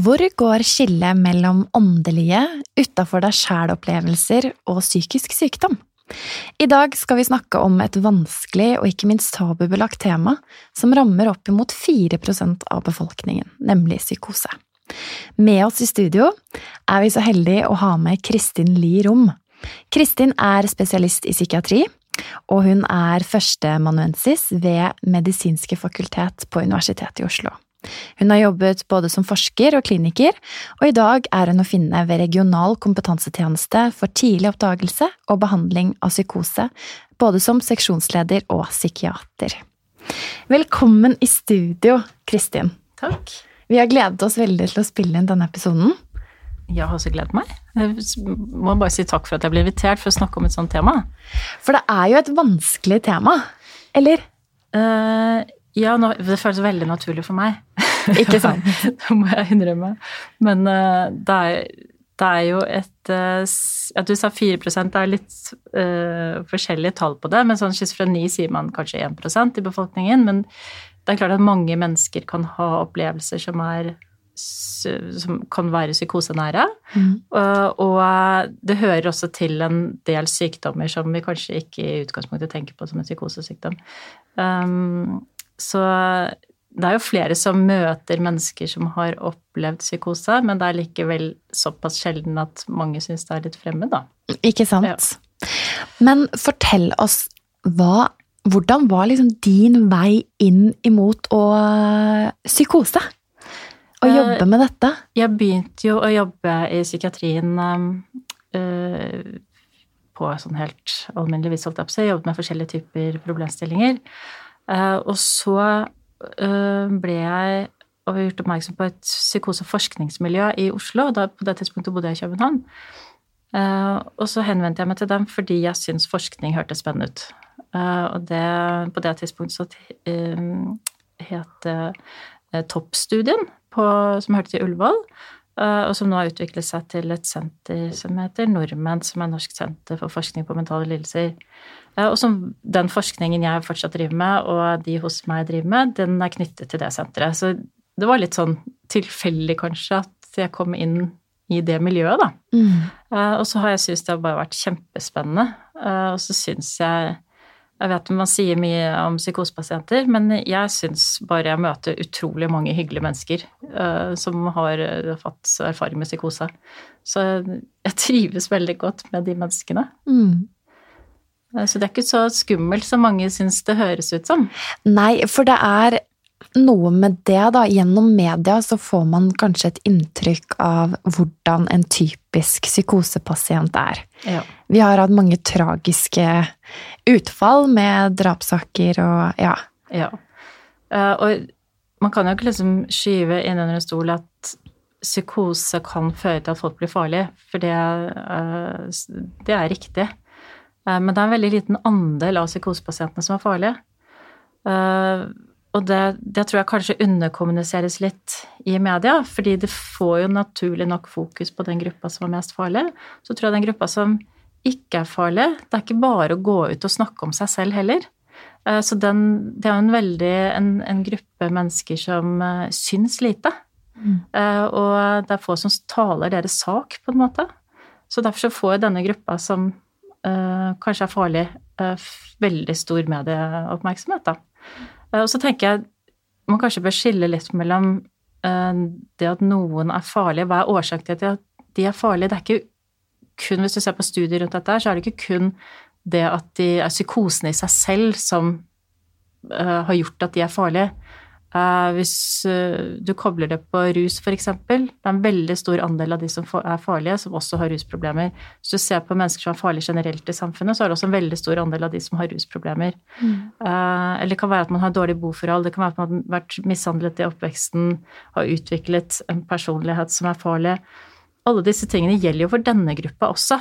Hvor går skillet mellom åndelige, utafor deg sjæl-opplevelser og psykisk sykdom? I dag skal vi snakke om et vanskelig og ikke minst tabubelagt tema som rammer oppimot 4% av befolkningen, nemlig psykose. Med oss i studio er vi så heldige å ha med Kristin Lie Rom. Kristin er spesialist i psykiatri, og hun er førsteamanuensis ved Medisinske fakultet på Universitetet i Oslo. Hun har jobbet både som forsker og kliniker, og i dag er hun å finne ved Regional kompetansetjeneste for tidlig oppdagelse og behandling av psykose, både som seksjonsleder og psykiater. Velkommen i studio, Kristin. Takk. Vi har gledet oss veldig til å spille inn denne episoden. Jeg har også gledet meg. Jeg må bare si takk for at jeg ble invitert for å snakke om et sånt tema. For det er jo et vanskelig tema, eller? Uh, ja, nå, det føles veldig naturlig for meg. Ikke sant? det må jeg innrømme. Men uh, det, er, det, er, jo et uh, At Du sa 4% det er litt uh, forskjellige tall på det. Men sånn schizofreni sier man kanskje 1% i befolkningen. Men det er klart at mange mennesker kan ha opplevelser som er som kan være psykosenære. Mm. Og, og det hører også til en del sykdommer som vi kanskje ikke i utgangspunktet tenker på som en psykosesykdom. Um, så det er jo flere som møter mennesker som har opplevd psykose, men det er likevel såpass sjelden at mange syns det er litt fremmed, da. Ikke sant. Ja. Men fortell oss hva Hvordan var liksom din vei inn imot å psykose? Å eh, jobbe med dette? Jeg begynte jo å jobbe i psykiatrien øh, på sånn helt alminnelig vis, holdt jeg på å si. Jobbet med forskjellige typer problemstillinger. Eh, og så eh, ble jeg gjort oppmerksom på et psykoseforskningsmiljø i Oslo. Da, på det tidspunktet bodde jeg i København. Eh, og så henvendte jeg meg til dem fordi jeg syntes forskning hørtes spennende ut. Og det, på det tidspunktet så het det Toppstudien, som hørte til Ullevål. Og som nå har utviklet seg til et senter som heter Nordmenn, som er Norsk senter for forskning på mentale lidelser. Og som den forskningen jeg fortsatt driver med, og de hos meg driver med, den er knyttet til det senteret. Så det var litt sånn tilfeldig, kanskje, at jeg kom inn i det miljøet, da. Mm. Uh, og så har jeg syntes det har bare vært kjempespennende. Uh, og så syns jeg Jeg vet man sier mye om psykosepasienter, men jeg syns bare jeg møter utrolig mange hyggelige mennesker som har fått erfaring med psykose. Så jeg trives veldig godt med de menneskene. Mm. Eh, så det er ikke så skummelt som mange syns det høres ut som. Nei, for det er noe med det, da. Gjennom media så får man kanskje et inntrykk av hvordan en typisk psykosepasient er. Ja. Vi har hatt mange tragiske utfall med drapssaker og ja. Ja. Eh, og man kan jo ikke liksom skyve inn under en stol at psykose kan føre til at folk blir farlige, for det, eh, det er riktig. Eh, men det er en veldig liten andel av psykosepasientene som er farlige. Eh, og det, det, tror jeg kanskje underkommuniseres litt i media, fordi det får jo naturlig nok fokus på den gruppa som er mest farlig. Så tror jeg den gruppa som ikke er farlig, det er ikke bare å gå ut og snakke om seg selv heller. Eh, så den, det er jo en veldig en, en gruppe mennesker som syns lite. Mm. Og det er få som taler deres sak, på en måte. Så derfor så får denne gruppa som uh, kanskje er farlig, uh, veldig stor medieoppmerksomhet, da. Uh, og så tenker jeg man kanskje bør skille litt mellom det at noen er farlige, hva er årsaken til at de er farlige? Det er ikke kun, hvis du ser på studier rundt dette, så er det ikke kun det at de er psykosene i seg selv som har gjort at de er farlige. Eh, hvis eh, du kobler det på rus, f.eks. Det er en veldig stor andel av de som er farlige, som også har rusproblemer. Hvis du ser på mennesker som er farlige generelt i samfunnet, så er det også en veldig stor andel av de som har rusproblemer. Mm. Eller det kan være at man har dårlig boforhold, det kan være at man har vært mishandlet i oppveksten, har utviklet en personlighet som er farlig. Alle disse tingene gjelder jo for denne gruppa også.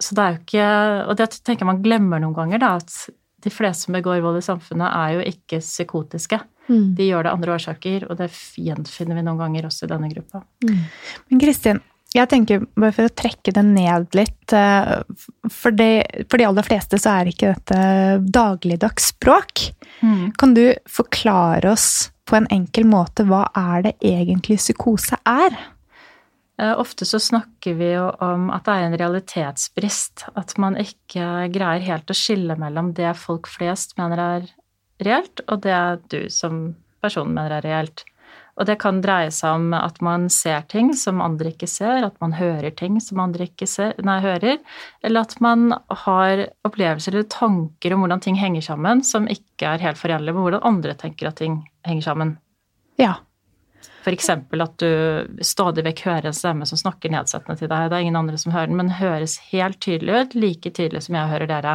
Så det er jo ikke Og det tenker jeg man glemmer noen ganger, da, at de fleste som begår vold i samfunnet, er jo ikke psykotiske. Mm. De gjør det andre årsaker, og det gjenfinner vi noen ganger også i denne gruppa. Mm. Men Kristin, jeg tenker bare for å trekke det ned litt eh, For, det, for de aller fleste så er ikke dette dagligdags språk. Mm. Kan du forklare oss på en enkel måte hva er det egentlig psykose er? Eh, ofte så snakker vi jo om at det er en realitetsbrist. At man ikke greier helt å skille mellom det folk flest mener er reelt, og det du som person mener er reelt. Og det kan dreie seg om at man ser ting som andre ikke ser, at man hører ting som andre ikke ser, nei, hører, eller at man har opplevelser eller tanker om hvordan ting henger sammen, som ikke er helt forenlig med hvordan andre tenker at ting henger sammen. Ja. F.eks. at du stadig vekk hører en stemme som snakker nedsettende til deg. Det er ingen andre som hører den, men høres helt tydelig ut, like tydelig som jeg hører dere.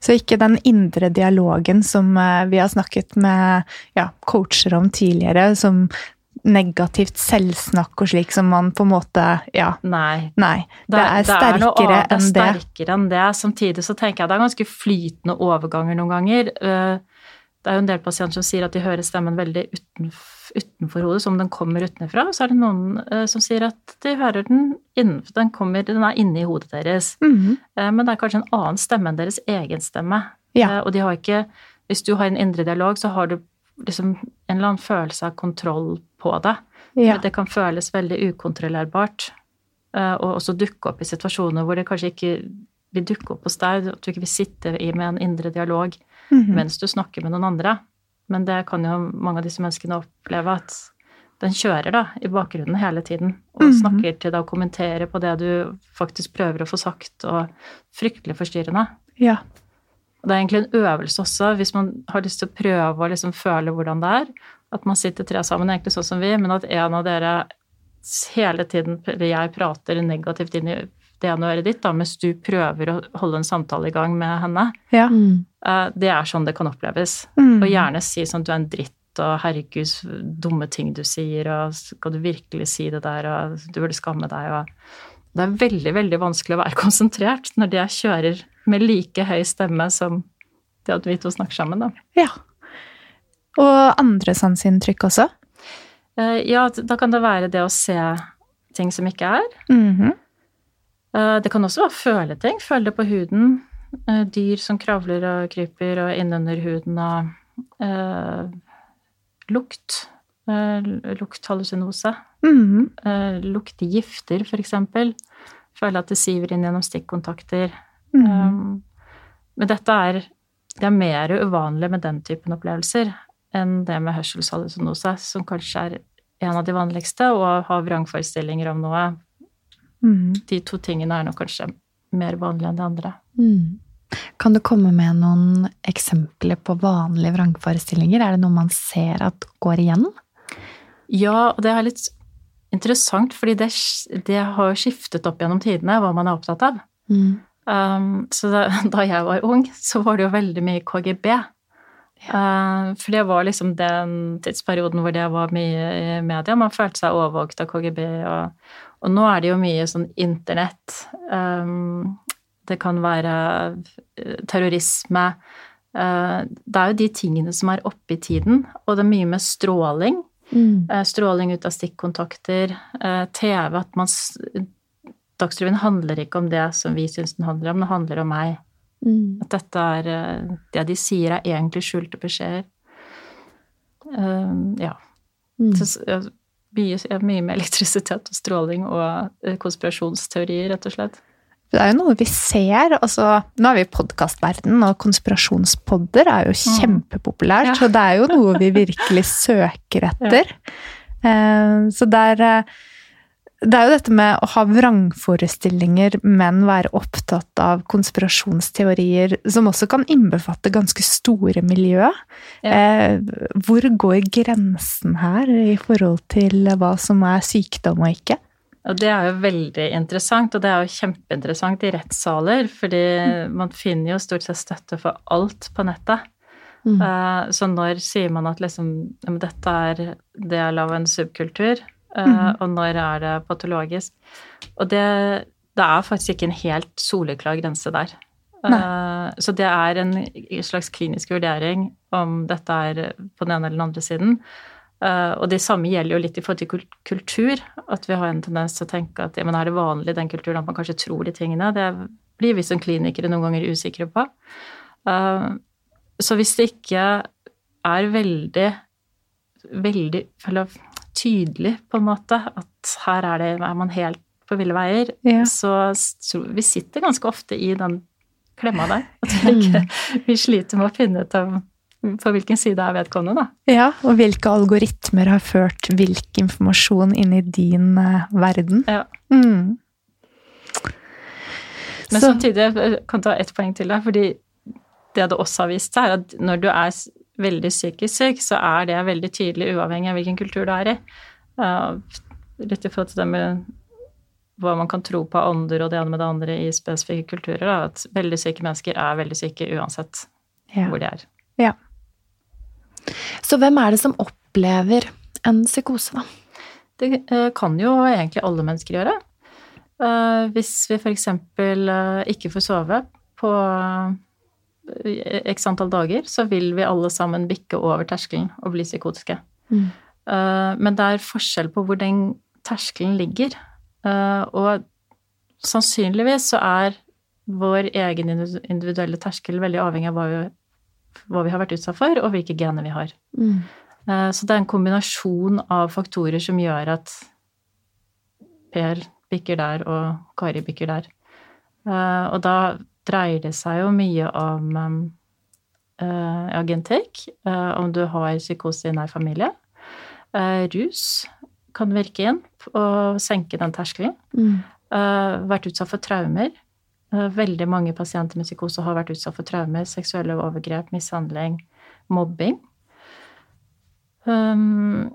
Så ikke den indre dialogen som eh, vi har snakket med ja, coacher om tidligere, som negativt selvsnakk og slik som man på en måte Ja. Nei. nei det, er sterkere enn det. Det er sterkere enn det. Samtidig så tenker jeg det er ganske flytende overganger noen ganger. Eh, det er jo en del pasienter som sier at de hører stemmen veldig utenfor utenfor hodet, som den kommer utenfra. Så er det noen uh, som sier at de hører den innenfor, den, kommer, den er inne i hodet deres. Mm -hmm. uh, men det er kanskje en annen stemme enn deres egen stemme. Ja. Uh, og de har ikke Hvis du har en indre dialog, så har du liksom en eller annen følelse av kontroll på det. Ja. Det kan føles veldig ukontrollerbart. og også dukke opp i situasjoner hvor det kanskje ikke vil dukke opp hos deg, at du ikke vil sitte i med en indre dialog mm -hmm. mens du snakker med noen andre. Men det kan jo mange av disse menneskene oppleve at den kjører da i bakgrunnen hele tiden og mm -hmm. snakker til deg og kommenterer på det du faktisk prøver å få sagt, og fryktelig forstyrrende. Ja. Og det er egentlig en øvelse også, hvis man har lyst til å prøve å liksom føle hvordan det er. At man sitter tre sammen, egentlig sånn som vi, men at en av dere hele tiden eller jeg prater negativt inn i det ene øret ditt, da, mens du prøver å holde en samtale i gang med henne. Ja. Mm. Eh, det er sånn det kan oppleves. Mm. Og gjerne si sånn du er en dritt, og herregud, dumme ting du sier, og skal du virkelig si det der, og du burde skamme deg, og Det er veldig, veldig vanskelig å være konsentrert når jeg kjører med like høy stemme som det at vi to snakker sammen, da. Ja. Og andre sanseinntrykk også? Eh, ja, da kan det være det å se ting som ikke er. Mm -hmm. Eh, det kan også være føleting. Føle det på huden. Eh, dyr som kravler og kryper og innunder huden og uh, lukt. Lukthallusinose. Mm. Uh, luktgifter, f.eks. Føle at det siver inn gjennom stikkontakter. Mm. Um, men dette er Det er mer uvanlig med den typen opplevelser enn det med hørselshallusinose, som kanskje er en av de vanligste, og har vrangforestillinger om noe Mm. De to tingene er nok kanskje mer vanlige enn de andre. Mm. Kan du komme med noen eksempler på vanlige vrangforestillinger? Er det noe man ser at går igjen? Ja, og det er litt interessant, fordi det, det har skiftet opp gjennom tidene hva man er opptatt av. Mm. Um, så da, da, jeg var ung, så var det jo veldig mye KGB. Uh, for det var liksom den tidsperioden hvor det var mye i media. Man følte seg overvåket av KGB og, og nå er det jo mye sånn internett. Um, det kan være eh, terrorisme. Det er jo de tingene som er oppe i tiden, og det er mye med stråling. Mm. Stråling ut av stikkontakter, TV At man Dagsrevyen handler ikke om det som vi syns den handler om, det handler om meg. Mm. At dette er Det de sier, er egentlig skjulte beskjeder. ja. Mm. Så, mye, mye med elektrisitet og stråling og eh, konspirasjonsteorier, rett og slett. Det er jo noe vi ser. altså Nå er vi i podkastverden, og konspirasjonspodder er jo mm. kjempepopulært. Ja. Så det er jo noe vi virkelig søker etter. Ja. Eh, så der eh, det er jo dette med å ha vrangforestillinger, men være opptatt av konspirasjonsteorier, som også kan innbefatte ganske store miljø. Ja. Eh, hvor går grensen her i forhold til hva som er sykdom og ikke? Og det er jo veldig interessant, og det er jo kjempeinteressant i rettssaler, fordi mm. man finner jo stort sett støtte for alt på nettet. Mm. Uh, så når sier man at liksom dette er del av en subkultur, mm. og når er det patologisk? Og det, det, er faktisk ikke en helt soleklar grense der. Nei. så det er en slags klinisk vurdering om dette er på den ene eller den andre siden. Uh, og det samme gjelder jo litt i forhold til kultur, at vi har en tendens til å tenke at ja, men er det vanlig i den kulturen at man kanskje tror de tingene? Det blir vi som klinikere noen ganger usikre på. Så hvis det ikke er veldig, veldig eller tydelig, på en måte, at her er, det, er man helt på ville veier, ja. så, så vi sitter ganske ofte i den klemma der. At vi, ikke, vi sliter med å finne ut av på hvilken side er vedkommende, da. Ja, og hvilke algoritmer har ført hvilken informasjon inn i din uh, verden. Ja. Mm. Men så. samtidig jeg kan ta ett poeng til, da, fordi det det også har vist seg, er at når du er veldig psykisk syk, så er det veldig tydelig uavhengig av hvilken kultur du er i. litt i forhold til det med hva man kan tro på ånder og det ene med det andre i spesifikke kulturer. Da, at veldig syke mennesker er veldig syke uansett ja. hvor de er. Ja. Så hvem er det som opplever en psykose, da? Det eh, kan jo egentlig alle mennesker gjøre. Eh, hvis vi f.eks. Eh, ikke får sove på x antall dager, så vil vi alle sammen bikke over terskelen og bli psykotiske. Mm. Men det er forskjell på hvor den terskelen ligger. Og sannsynligvis så er vår egen individuelle terskel veldig avhengig av hva vi, hva vi har vært utsatt for, og hvilke gener vi har. Mm. Så det er en kombinasjon av faktorer som gjør at Per bikker der, og Kari bikker der. Og da dreier det seg jo mye om uh, ja, uh, om du har psykose i nær familie. Uh, rus kan virke inn og senke den terskelen. Mm. vært utsatt for traumer. veldig mange pasienter med psykose har vært utsatt for traumer, seksuelle overgrep, mishandling, mobbing. Um,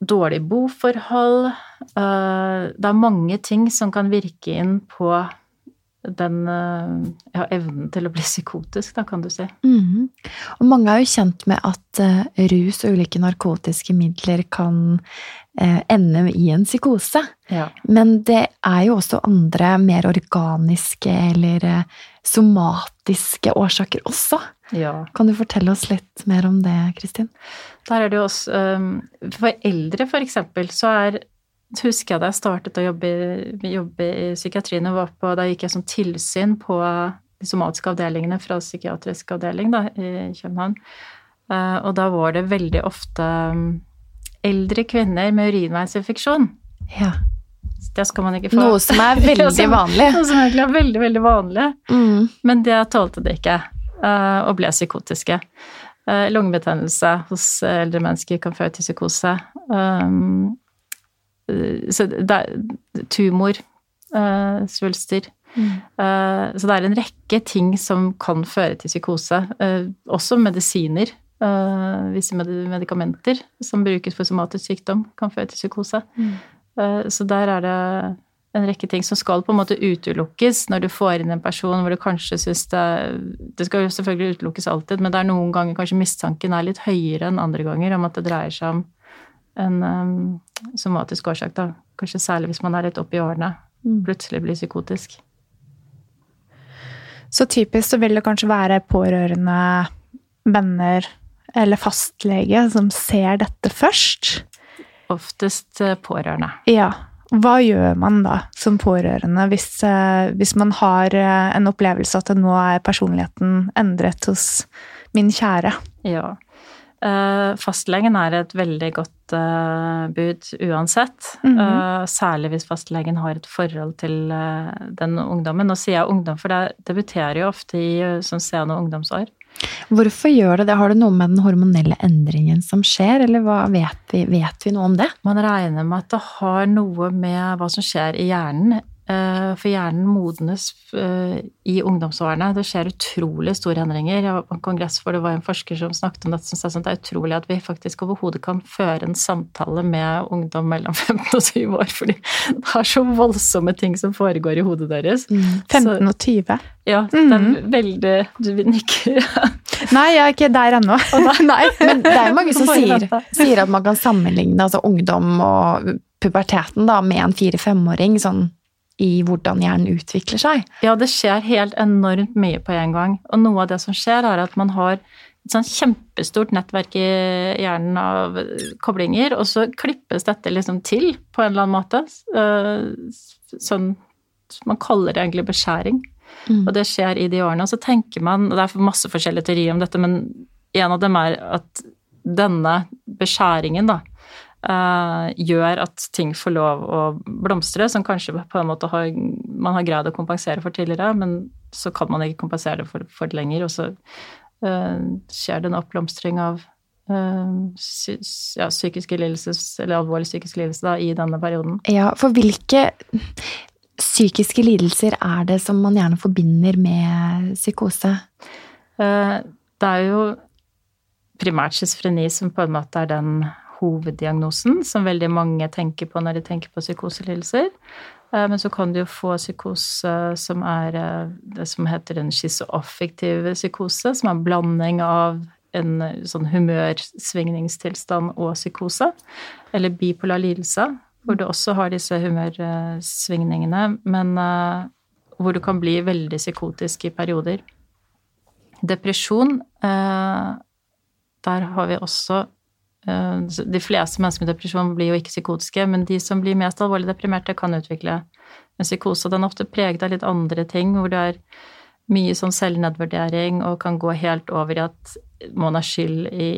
dårlig boforhold. det er mange ting som kan virke inn på den eh, ja, evnen til å bli psykotisk, da, kan du si. Mm. Og mange er jo kjent med at uh, rus og ulike narkotiske midler kan uh, ende i en psykose. Ja. Men det er jo også andre mer organiske eller uh, somatiske årsaker også. Ja. Kan du fortelle oss litt mer om det, Kristin? Der er det jo også um, For eldre, for eksempel, så er husker jeg da jeg startet å jobbe, jobbe i psykiatrien, og var på, da gikk jeg som tilsyn på de somatiske avdelingene fra psykiatrisk avdeling da, i København. Eh, og da var det veldig ofte mm, eldre kvinner med urinveisinfeksjon. Ja. Det skal man ikke få. Noe som er veldig vanlig. Noe som egentlig er veldig, veldig vanlig. Mm. Men det tålte det ikke, eh, og ble psykotiske. Eh, lungebetennelse hos eldre mennesker kan føre til psykose. Um, så det er tumor, uh, svulster. Mm. Uh, så det er en rekke ting som kan føre til psykose. Også medisiner. visse medikamenter som brukes for somatisk sykdom, kan føre til psykose. Mm. så der er det en rekke ting som skal på en måte utelukkes når du får inn en person hvor du kanskje syns det Det skal jo selvfølgelig utelukkes alltid, men det er noen ganger kanskje mistanken er litt høyere enn andre ganger om at det dreier seg om en somatisk årsak, da. Kanskje særlig hvis man er litt oppe i årene. Mm. Plutselig blir psykotisk. Så typisk så vil det kanskje være pårørende, venner eller fastlege som ser dette først? Oftest eh, pårørende. Ja. Hva gjør man da som pårørende hvis, eh, hvis man har eh, en opplevelse at nå er personligheten endret hos min kjære? Ja. Eh, fastlegen er et veldig godt uh, bud uansett. Mm -hmm. særlig hvis fastlegen har et forhold til den ungdommen. Nå sier jeg ungdom, for det debuterer jo ofte i sånn sene ungdomsår. Hvorfor gjør det det? Har det noe med den hormonelle endringen som skjer, eller hva, vet, vi, vet vi noe om det? Man regner med at det har noe med hva som skjer i hjernen. Eh, for hjernen modnes eh, i ungdomsårene. Det skjer utrolig store endringer. Jeg var på en kongress hvor det var en forsker som snakket om dette, som sa at det er utrolig at vi faktisk overhodet kan føre en samtale med ungdom mellom 15 og 20 år, fordi det er så voldsomme ting som foregår i hodet deres. Mm. 15 og 20? Ja, det er mm. veldig Du nikker. Nei, jeg er ikke der ennå. Nei. Men det er jo mange som sier, sier, at man kan sammenligne altså ungdom og puberteten da, med en fire-femåring. sånn i hvordan hjernen utvikler seg. Ja, det skjer helt enormt mye på en gang. Og noe av det som skjer, er at man har et sånn kjempestort nettverk i hjernen av koblinger, og så klippes dette liksom til på en eller annen måte. Eh, sånn Man kaller det egentlig beskjæring. Mm. Og det skjer i de årene. Og så tenker man, og det er masse forskjellige teorier om dette, men en av dem er at denne beskjæringen, da, Uh, gjør at ting får lov å blomstre, som kanskje på en måte har, man har greid å kompensere for tidligere, men så kan man ikke kompensere det for, for det lenger, og så uh, skjer det en oppblomstring av sy ja, psykiske lidelser, eller alvorlig psykisk lidelse, da, i denne perioden. Ja, for hvilke psykiske lidelser er det som man gjerne forbinder med psykose? det er jo primært schizofreni som på en måte er den hoveddiagnosen som veldig mange tenker på når de tenker på psykoselidelser. Eh, men så kan du jo få psykose som er eh, det som heter en schizoaffektiv psykose, som er en blanding av en eh, sånn humørsvingningstilstand og psykose. Eller bipolar lidelse, hvor du også har disse humørsvingningene, men hvor du kan bli veldig psykotisk i perioder. Depresjon, der har vi også de fleste mennesker med depresjon blir jo ikke psykotiske, men de som blir mest alvorlig deprimerte, kan utvikle en psykose. Den er ofte preget av litt andre ting, hvor det er mye sånn selvnedvurdering og kan gå helt over i at man har skyld i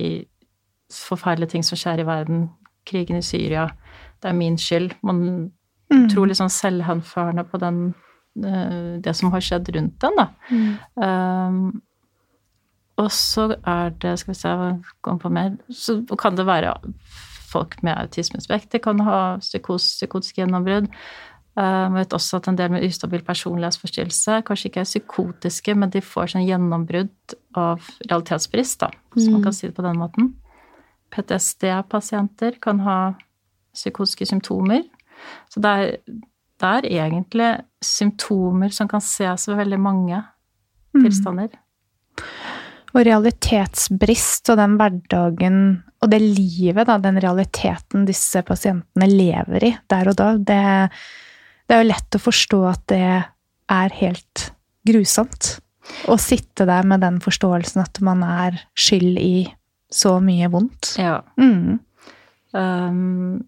forferdelige ting som skjer i verden. Krigen i Syria. Det er min skyld. Man mm. tror litt sånn selvhenførende på den, eh, det som har skjedd rundt den, da. Mm. Um, og så er det Skal vi se hva kommer på mer Så kan det være folk med autismespekter kan ha psykos, psykotiske gjennombrudd. Jeg eh, vet også at en del med ustabil personlighetsforstyrrelse kanskje ikke er psykotiske, men de får sånn gjennombrudd av realitetsbrist, da, hvis mm. man kan si det på den måten. PTSD-pasienter kan ha psykotiske symptomer. Så det er, det er, egentlig symptomer som kan ses ved veldig mange mm. tilstander. Og realitetsbrist og den hverdagen og det livet, da, den realiteten disse pasientene lever i der og da, det, det er jo lett å forstå at det er helt grusomt. Å sitte der med den forståelsen at man er skyld i så mye vondt. Ja. Mm. Um,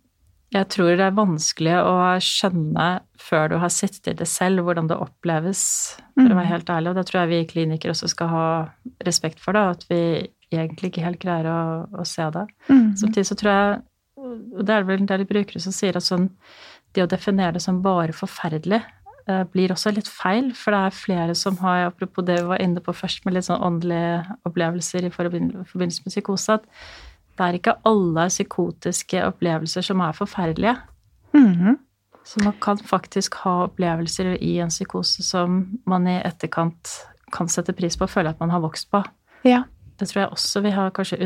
jeg tror det er vanskelig å skjønne før du har sett i det selv, hvordan det oppleves, for å være mm. helt ærlig. Og det tror jeg vi klinikere også skal ha respekt for, da, at vi egentlig ikke helt greier å, å se det. Mm. Samtidig så tror jeg, og det er vel en del brukere som sier at sånn det å definere det som bare forferdelig, eh, blir også litt feil, for det er flere som har, apropos det vi var inne på først med litt sånn åndelige opplevelser i forbindelse med psykose, at det er ikke alle psykotiske opplevelser som er forferdelige. Mm -hmm. Så man kan faktisk ha opplevelser i en psykose som man i etterkant kan sette pris på og føle at man har vokst på. Ja. Det tror jeg også vi har kanskje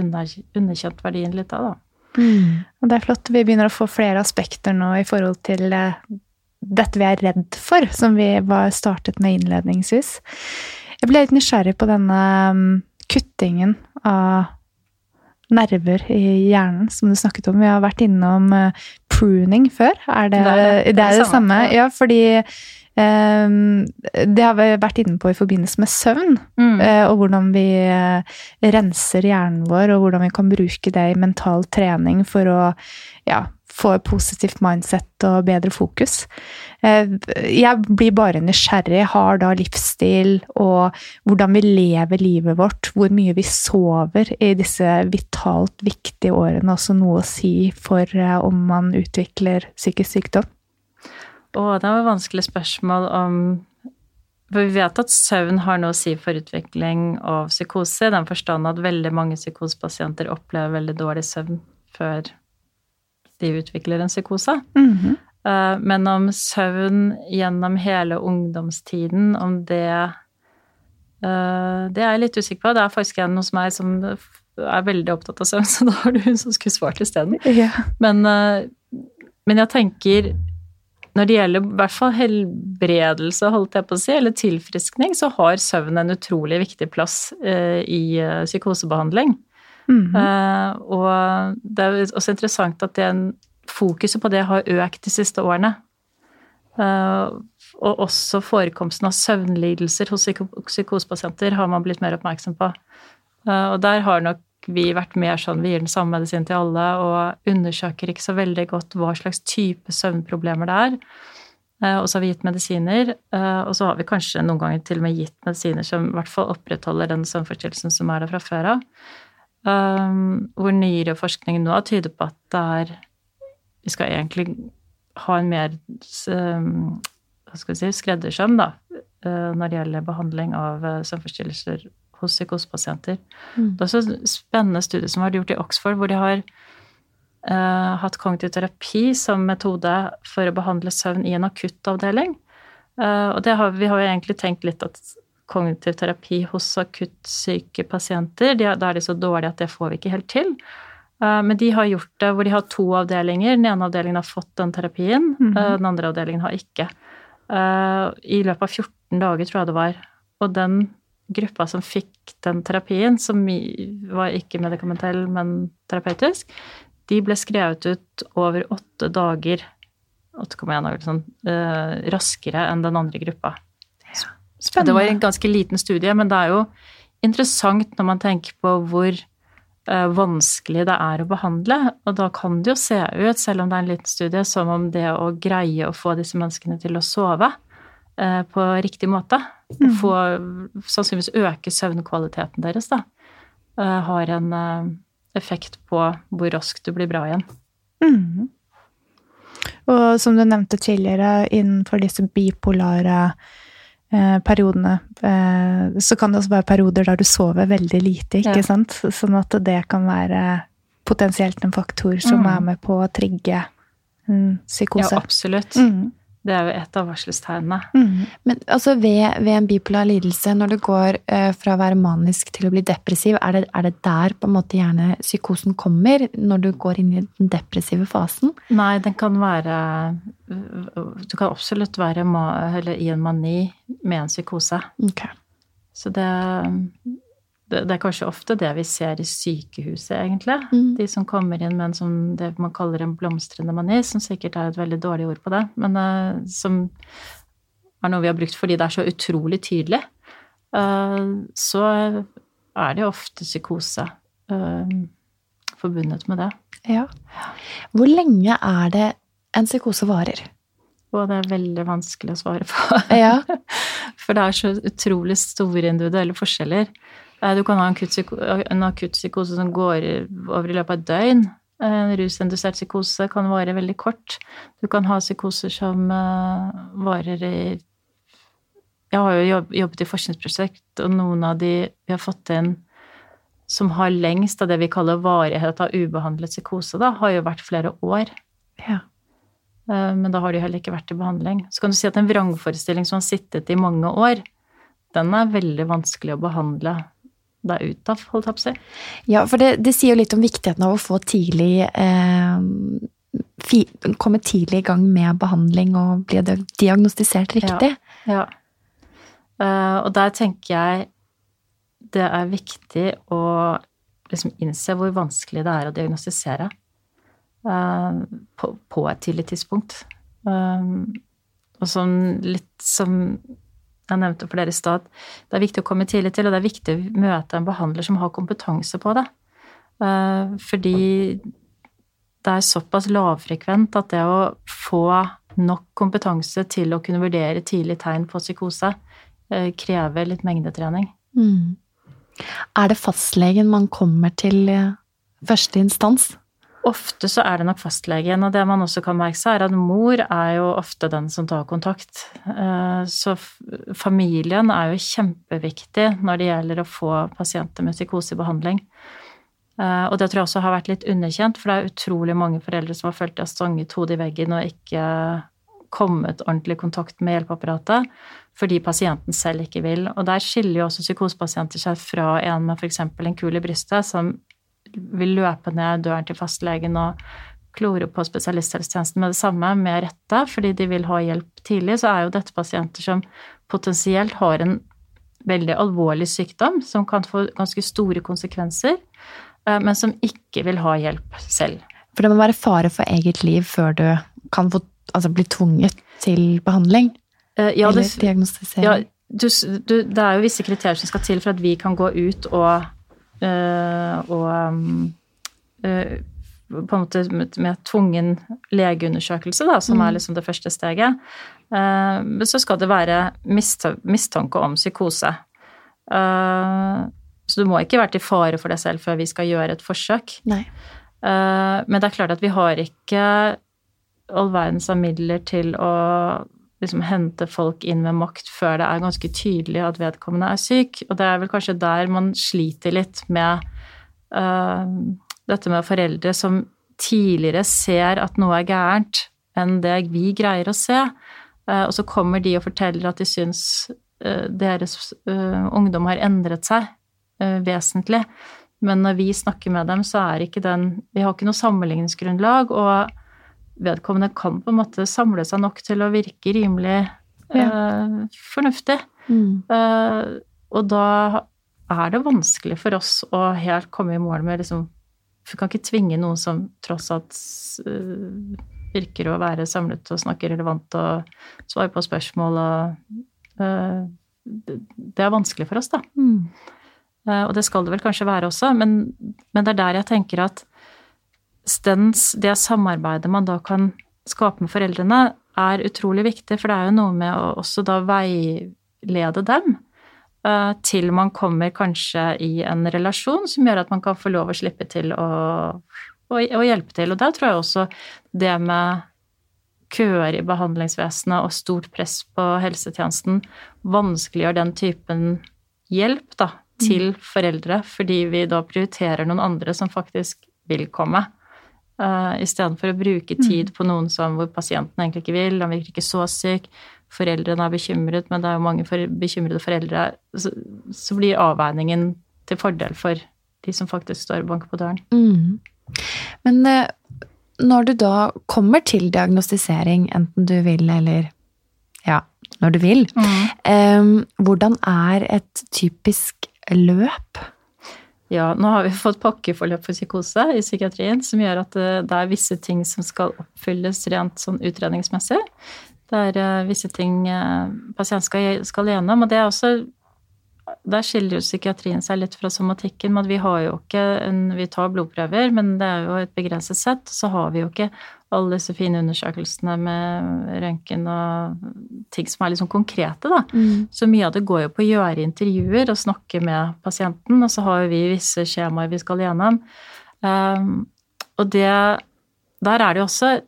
underkjent verdien litt av, da. Mm. Og det er flott. Vi begynner å få flere aspekter nå i forhold til eh, dette vi er redd for, som vi var startet med innledningsvis. Jeg ble litt nysgjerrig på denne mm, kuttingen av nerver i hjernen, som du snakket om. Vi har vært innom uh, pruning før. Er det det, er det, det, er det samme? Ja, fordi um, det har vi vært inne på i forbindelse med søvn. Mm. Uh, og hvordan vi uh, renser hjernen vår, og hvordan vi kan bruke det i mental trening for å ja, få positivt mindset og bedre fokus. Eh, jeg blir bare nysgjerrig. Har da livsstil og hvordan vi lever livet vårt, hvor mye vi sover i disse vitalt viktige årene, også noe å si for eh, om man utvikler psykisk sykdom? Å, det var et vanskelig spørsmål om For vi vet at søvn har noe å si for utvikling av psykose, i den forstand at veldig mange psykosepasienter opplever veldig dårlig søvn før de utvikler en psykose. Mm -hmm. Men om søvn gjennom hele ungdomstiden, om det Det er jeg litt usikker på. Det er faktisk en hos meg som er veldig opptatt av søvn, så da var det hun som skulle svart isteden. Ja. Men, men jeg tenker når det gjelder i hvert fall helbredelse, holdt jeg på å si, eller tilfriskning, så har søvn en utrolig viktig plass i psykosebehandling. Mm -hmm. uh, og det er også interessant at den, fokuset på det har økt de siste årene. og også forekomsten av søvnlidelser hos psyko psykosepasienter har man blitt mer oppmerksom på. og der har nok vi vært mer sånn vi gir den samme medisinen til alle og undersøker ikke så veldig godt hva slags type søvnproblemer det er. Og så har vi gitt medisiner, og så har vi kanskje noen ganger til og med gitt medisiner som i hvert fall opprettholder den søvnforstyrrelsen som er der fra før av. Um, hvor nyere forskning nå tyder på at det er Vi skal egentlig ha en mer um, hva skal vi si, skreddersøm da, når det gjelder behandling av søvnforstyrrelser hos psykosepasienter. Mm. Det er også et spennende studie som har vært gjort i Oxford, hvor de har uh, hatt kognitiv terapi som metode for å behandle søvn i en akuttavdeling. Uh, og har, vi har jo egentlig tenkt litt at kognitiv terapi hos akuttsyke pasienter, de, da er de så dårlige at det får vi ikke helt til. Uh, men de har gjort det hvor de har to avdelinger. Den ene avdelingen har fått den terapien, Mhm. den andre avdelingen har ikke. I løpet av 14 dager, tror jeg det var. Og den gruppa som fikk den terapien, som var ikke medikamentell, men terapeutisk, de ble skrevet ut over åtte dager 8,1 dager sånn, eh, raskere enn den andre gruppa. Spennende. Det var en ganske liten studie, men det er jo interessant når man tenker på hvor uh, vanskelig det er å behandle. Og da kan det jo se ut, selv om det er en liten studie, som om det å greie å få disse menneskene til å sove uh, på riktig måte, mm. få sannsynligvis øke søvnkvaliteten deres, da, uh, har en effekt på hvor raskt du blir bra igjen. Mm. Og som du nevnte tidligere, innenfor disse bipolare periodene, eh, så kan det også være perioder der du sover veldig lite, ikke Ja. sant? Sånn at det kan være potensielt en faktor som Mm. er med på å trigge en psykose. Ja, absolutt. Mhm. Det er jo et av varselstegnene. Mm. Men altså ved, ved en bipolar lidelse, når det går uh, fra å være manisk til å bli depressiv, er det, er det der på en måte gjerne psykosen kommer? Når du går inn i den depressive fasen? Nei, den kan være Du kan absolutt være ma i en mani med en psykose. Ok. Så det, det, det er kanskje ofte det vi ser i sykehuset, egentlig. Mm. De som kommer inn med en som det man kaller en blomstrende mani, som sikkert er et veldig dårlig ord på det, men uh, som er noe vi har brukt fordi det er så utrolig tydelig. Uh, så er det ofte psykose uh, forbundet med det. Ja. Hvor lenge er det en psykose varer? Og det er veldig vanskelig å svare på. Ja. For det er så utrolig store individuelle forskjeller. Eh, Du kan ha en akutt en akutt psykose som går over i løpet av et døgn. En rusindusert psykose kan vare veldig kort. Du kan ha psykoser som eh, varer i Jeg har jo jobbet i forskningsprosjekt, og noen av de vi har fått inn som har lengst av det vi kaller varighet av ubehandlet psykose, da, har jo vært flere år. ja. Eh, Men da har de heller ikke vært i behandling. Så kan du si at en vrangforestilling som har sittet i mange år, den er veldig vanskelig å behandle deg ut av, holdt jeg på å si. Ja, for det, det sier jo litt om viktigheten av å få tidlig eh, fi, Komme tidlig i gang med behandling og bli diagnostisert riktig. Ja. Eh, og der tenker jeg det er viktig å liksom innse hvor vanskelig det er å diagnostisere uh, på, på et tidlig tidspunkt. Um, og som litt som jeg nevnte for dere i stad, det er viktig å komme tidlig til, og det er viktig å møte en behandler som har kompetanse på det. Eh, fordi det er såpass lavfrekvent at det å få nok kompetanse til å kunne vurdere tidlig tegn på psykose eh, krever litt mengdetrening. Mm. Er det fastlegen man kommer til eh, første instans? Ofte så er det nok fastlegen, og det man også kan merke seg, er at mor er jo ofte den som tar kontakt. Eh, så familien er jo kjempeviktig når det gjelder å få pasienter med psykose i behandling. Eh, og det tror jeg også har vært litt underkjent, for det er utrolig mange foreldre som har følt de har stanget hodet i veggen og ikke kommet ordentlig i kontakt med hjelpeapparatet fordi pasienten selv ikke vil. Og der skiller jo også psykosepasienter seg fra en med f.eks. en kul i brystet, som vil løpe ned døren til fastlegen og klore på spesialisthelsetjenesten med det samme, med rette, fordi de vil ha hjelp tidlig, så er jo dette pasienter som potensielt har en veldig alvorlig sykdom som kan få ganske store konsekvenser, eh, men som ikke vil ha hjelp selv. For det må være fare for eget liv før du kan få, altså bli tvunget til behandling? Ja, ja, eller diagnostisering? Ja, du, du, det er jo visse kriterier som skal til for at vi kan gå ut og Eh, og eh, på en måte med tvungen legeundersøkelse, da, som mm. er liksom det første steget. Eh, men så skal det være mistanke om psykose. Så du må ikke være til fare for deg selv før vi skal gjøre et forsøk. Nei. Men det er klart at vi har ikke all verdens av midler til å liksom hente folk inn med makt før det er ganske tydelig at vedkommende er syk. Og det er vel kanskje der man sliter litt med uh, dette med foreldre som tidligere ser at noe er gærent enn det vi greier å se. Uh, og så kommer de og forteller at de syns uh, deres ungdom har endret seg vesentlig. Men når vi snakker med dem, så er ikke den Vi har ikke noe sammenligningsgrunnlag. og vedkommende kan på en måte samle seg nok til å virke rimelig ja. eh, fornuftig. Mm. Eh, og da er det vanskelig for oss å helt komme i mål med liksom Vi kan ikke tvinge noen som tross alt uh, virker å være samlet og snakke relevant og svare på spørsmål og uh, det, er vanskelig for oss, da. Mm. Uh, og det skal det vel kanskje være også, men, men det er der jeg tenker at stens, det samarbeidet man da kan skape med foreldrene, er utrolig viktig, for det er jo noe med å også da veilede dem uh, til man kommer kanskje i en relasjon som gjør at man kan få lov å slippe til å, å, å hjelpe til. Og der tror jeg også det med køer i behandlingsvesenet og stort press på helsetjenesten vanskeliggjør den typen hjelp da, til mm. foreldre, fordi vi da prioriterer noen andre som faktisk vil komme. Uh, Istedenfor å bruke mm. tid på noen som, hvor pasienten egentlig ikke vil, han virker ikke så syk, foreldrene er bekymret, men det er jo mange for, bekymrede foreldre, så, så, blir avveiningen til fordel for de som faktisk står og banker på døren. Mm. Men uh, når du da kommer til diagnostisering, enten du vil eller ja, når du vil, mm. um, hvordan er et typisk løp? Ja, nå har vi fått pakkeforløp for psykose i psykiatrien, som gjør at eh, det er visse ting som skal oppfylles rent sånn utredningsmessig. Det er eh, visse ting eh, pasienten skal, skal gjennom, og det er også der skiller jo psykiatrien seg litt fra somatikken. Men vi har jo ikke en, Vi tar blodprøver, men det er jo et begrenset sett. Så har vi jo ikke alle disse fine undersøkelsene med røntgen og ting som er litt sånn konkrete, da. Mm. Så mye av det går jo på å gjøre intervjuer og snakke med pasienten, og så har vi visse skjemaer vi skal gjennom. Um, og det Der er det jo også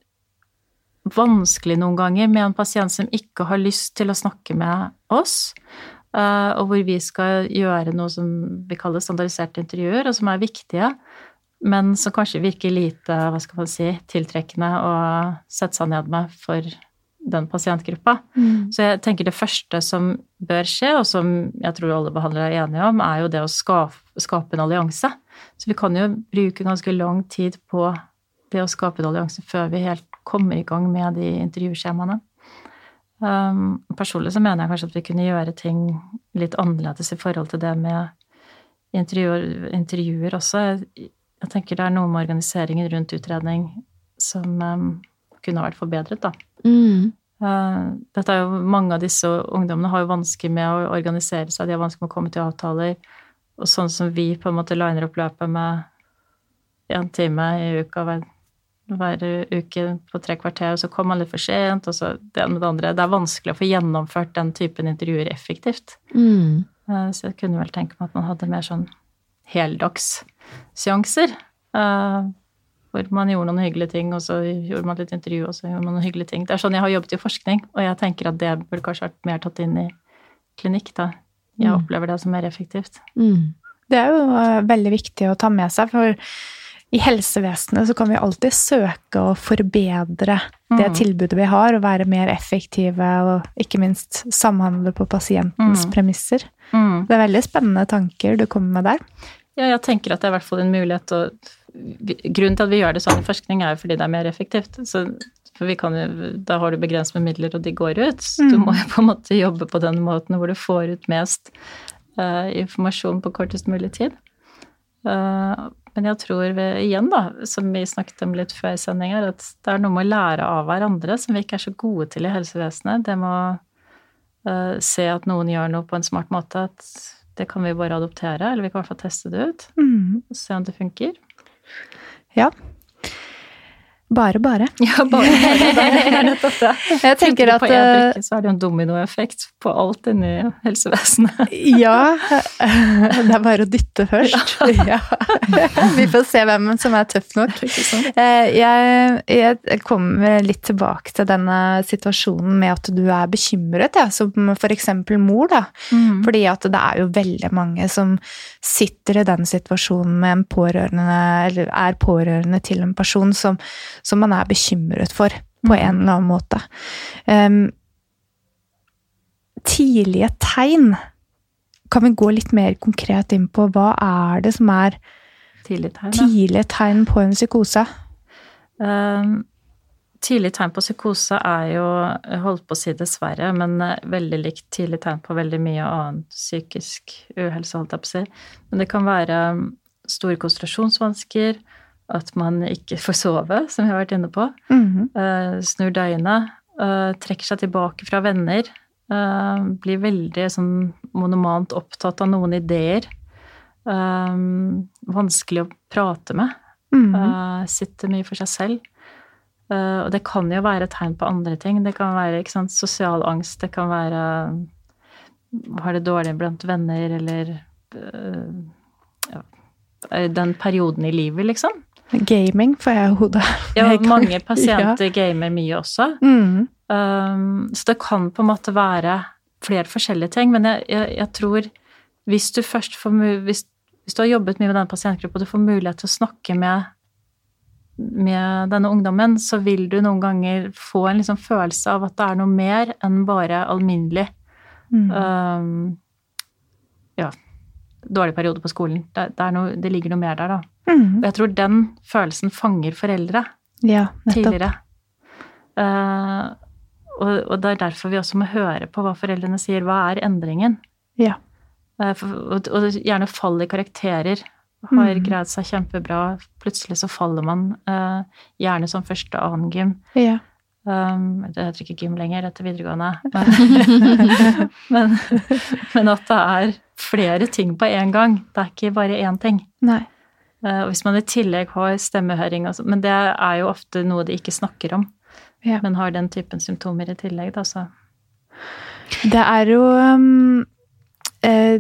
vanskelig noen ganger med en pasient som ikke har lyst til å snakke med oss. Uh, og hvor vi skal gjøre noe som vi kaller standardiserte intervjuer, og som er viktige men som kanskje virker lite hva skal man si, tiltrekkende å sette seg ned med for den pasientgruppa. Mm. Så jeg tenker det første som bør skje, og som jeg tror alle behandlere er enige om, er jo det å skape, skape en allianse. Så vi kan jo bruke ganske lang tid på det å skape en allianse før vi helt kommer i gang med de intervjuskjemaene. Um, personlig så mener jeg kanskje at vi kunne gjøre ting litt annerledes i forhold til det med intervjuer, intervjuer også. Jeg tenker det er noe med organiseringen rundt utredning som um, kunne vært forbedret, da. Mm. Uh, dette er jo, mange av disse ungdommene har jo vansker med å organisere seg, de har vansker med å komme til avtaler. Og sånn som vi på en måte liner opp løpet med én time i uka hver, hver, uke på tre kvarter, og så kommer man litt for sent, og så det ene med det andre. Det er vanskelig å få gjennomført den typen intervjuer effektivt. Mm. Uh, så jeg kunne vel tenke meg at man hadde mer sånn heldagsseanser. Uh, hvor man gjorde noen hyggelige ting, og så gjorde man litt intervju, og så gjorde man noen hyggelige ting. Det er sånn jeg har jobbet i forskning, og jeg tenker at det burde kanskje vært mer tatt inn i klinikk, da. Jeg Mm. opplever det som mer effektivt. Mm. Det er jo eh, veldig viktig å ta med seg, for i helsevesenet så kan vi alltid søke å forbedre det Mm. tilbudet vi har, og være mer effektive, og ikke minst samhandle på pasientens Mm. premisser. Mm. Det er veldig spennende tanker du kommer med der. Ja, jeg tenker at det er i hvert fall en mulighet å Grunnen til at vi gjør det sånn i forskning, er jo fordi det er mer effektivt. Så, for vi kan da har du begrenset med midler, og de går ut. Så du Mm. må jo på en måte jobbe på den måten hvor du får ut mest uh, informasjon på kortest mulig tid. Uh, men jeg tror vi, igjen, da, som vi snakket om litt før sending her, at det er noe med å lære av hverandre som vi ikke er så gode til i helsevesenet. Det med å uh, se at noen gjør noe på en smart måte, at det kan vi bare adoptere, eller vi kan i hvert fall teste det ut Mm. og se om det funker. Ja. Bare, bare. Ja, bare det. Jeg tenker at eh, så er det jo en dominoeffekt på alt inni helsevesenet. Ja. Det er bare å dytte først. Ja. Vi får se hvem som er tøff nok. Eh, Jeg, jeg kommer litt tilbake til denne situasjonen med at du er bekymret, ja, som f.eks. mor. da. Mm. Fordi at det er jo veldig mange som sitter i den situasjonen med en pårørende, eller er pårørende til en person som, som man er bekymret for på en eller annen måte. Um, tidlige tegn. Kan vi gå litt mer konkret inn på hva er det som er tidlige tegn. tidlige tegn på en psykose? Um, tidlige tegn på psykose er jo, jeg holdt på å si dessverre, men eh, veldig likt tidlig tegn på veldig mye annen psykisk uhelse, holdt jeg på å si. Men det kan være um, store konsentrasjonsvansker, at man ikke får sove, som vi har vært inne på. Mm -hmm. uh, snur døgnet, Uh, trekker seg tilbake fra venner, Uh, blir veldig sånn monomant opptatt av noen ideer. vanskelig å prate med. Mhm. eh, sitter mye for seg selv. Og det kan jo være tegn på andre ting. Det kan være sant, sosial angst, det kan være har det dårlig blant venner, eller ja, den perioden i livet, liksom. Gaming får jeg i hodet. Ja, mange pasienter gamer mye også. Mm. Um, så det kan på en måte være flere forskjellige ting, men jeg, jeg, jeg tror hvis du først får hvis, hvis du har jobbet mye med denne pasientgruppa, og du får mulighet til å snakke med, med denne ungdommen, så vil du noen ganger få en liksom følelse av at det er noe mer enn bare alminnelig Mm. um, ja, dårlig periode på skolen. Det, det, er noe, det ligger noe mer der, da. Mm. Og jeg tror den følelsen fanger foreldre Ja, tidligere. Uh, og, og det er derfor vi også må høre på hva foreldrene sier. Hva er endringen? Ja. Uh, for, og, og gjerne fall i karakterer. Har mm. greid seg kjempebra. Plutselig så faller man. Uh, gjerne som første og annen gym. Ja. Um, det heter ikke gym lenger etter videregående. Men, men, men at det er flere ting på én gang. Det er ikke bare én ting. Nei. Eh, og hvis man i tillegg har stemmehøring og så- Men det er jo ofte noe de ikke snakker om. Ja. Men har den typen symptomer i tillegg, da, så Det er jo um, eh,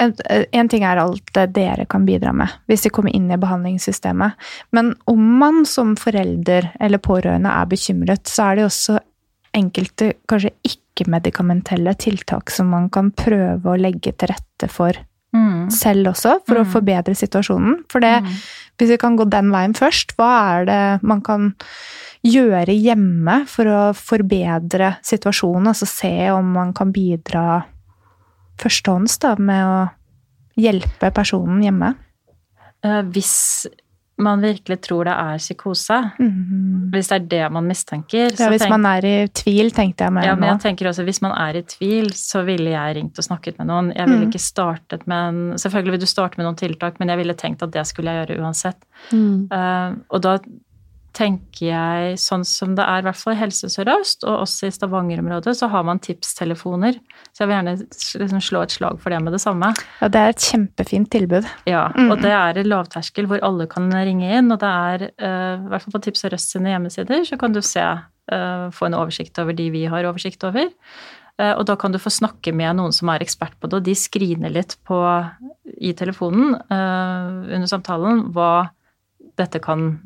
en, en ting er alt det dere kan bidra med hvis de kommer inn i behandlingssystemet. Men om man som forelder eller pårørende er bekymret, så er det også enkelte kanskje ikke-medikamentelle tiltak som man kan prøve å legge til rette for selv også, for å Mm. forbedre situasjonen. For det, Mm. hvis vi kan gå den veien først, hva er det man kan gjøre hjemme for å forbedre situasjonen? Altså se om man kan bidra førstehånds da, med å hjelpe personen hjemme? Eh, Hvis man virkelig tror det er psykose, Mhm. hvis det er det man mistenker Ja, hvis tenk- man er i tvil, tenkte jeg meg ja, men jeg tenker også Hvis man er i tvil, så ville jeg ringt og snakket med noen. Jeg ville Mm. ikke startet med en Selvfølgelig vil du starte med noen tiltak, men jeg ville tenkt at det skulle jeg gjøre uansett. Mm. Uh, og da tenker jeg sånn som det er, i hvert fall i Helse Sør-Øst, og også i Stavanger-området, så har man tipstelefoner. Så jeg vil gjerne liksom slå et slag for det med det samme. Ja, det er et kjempefint tilbud. Ja, Mm. og det er en lavterskel hvor alle kan ringe inn, og det er, eh, i hvert fall på Tips Sør-Øst sine hjemmesider, så kan du se, eh, få en oversikt over de vi har oversikt over. Eh, Og da kan du få snakke med noen som er ekspert på det, og de screener litt på, i telefonen under samtalen hva dette kan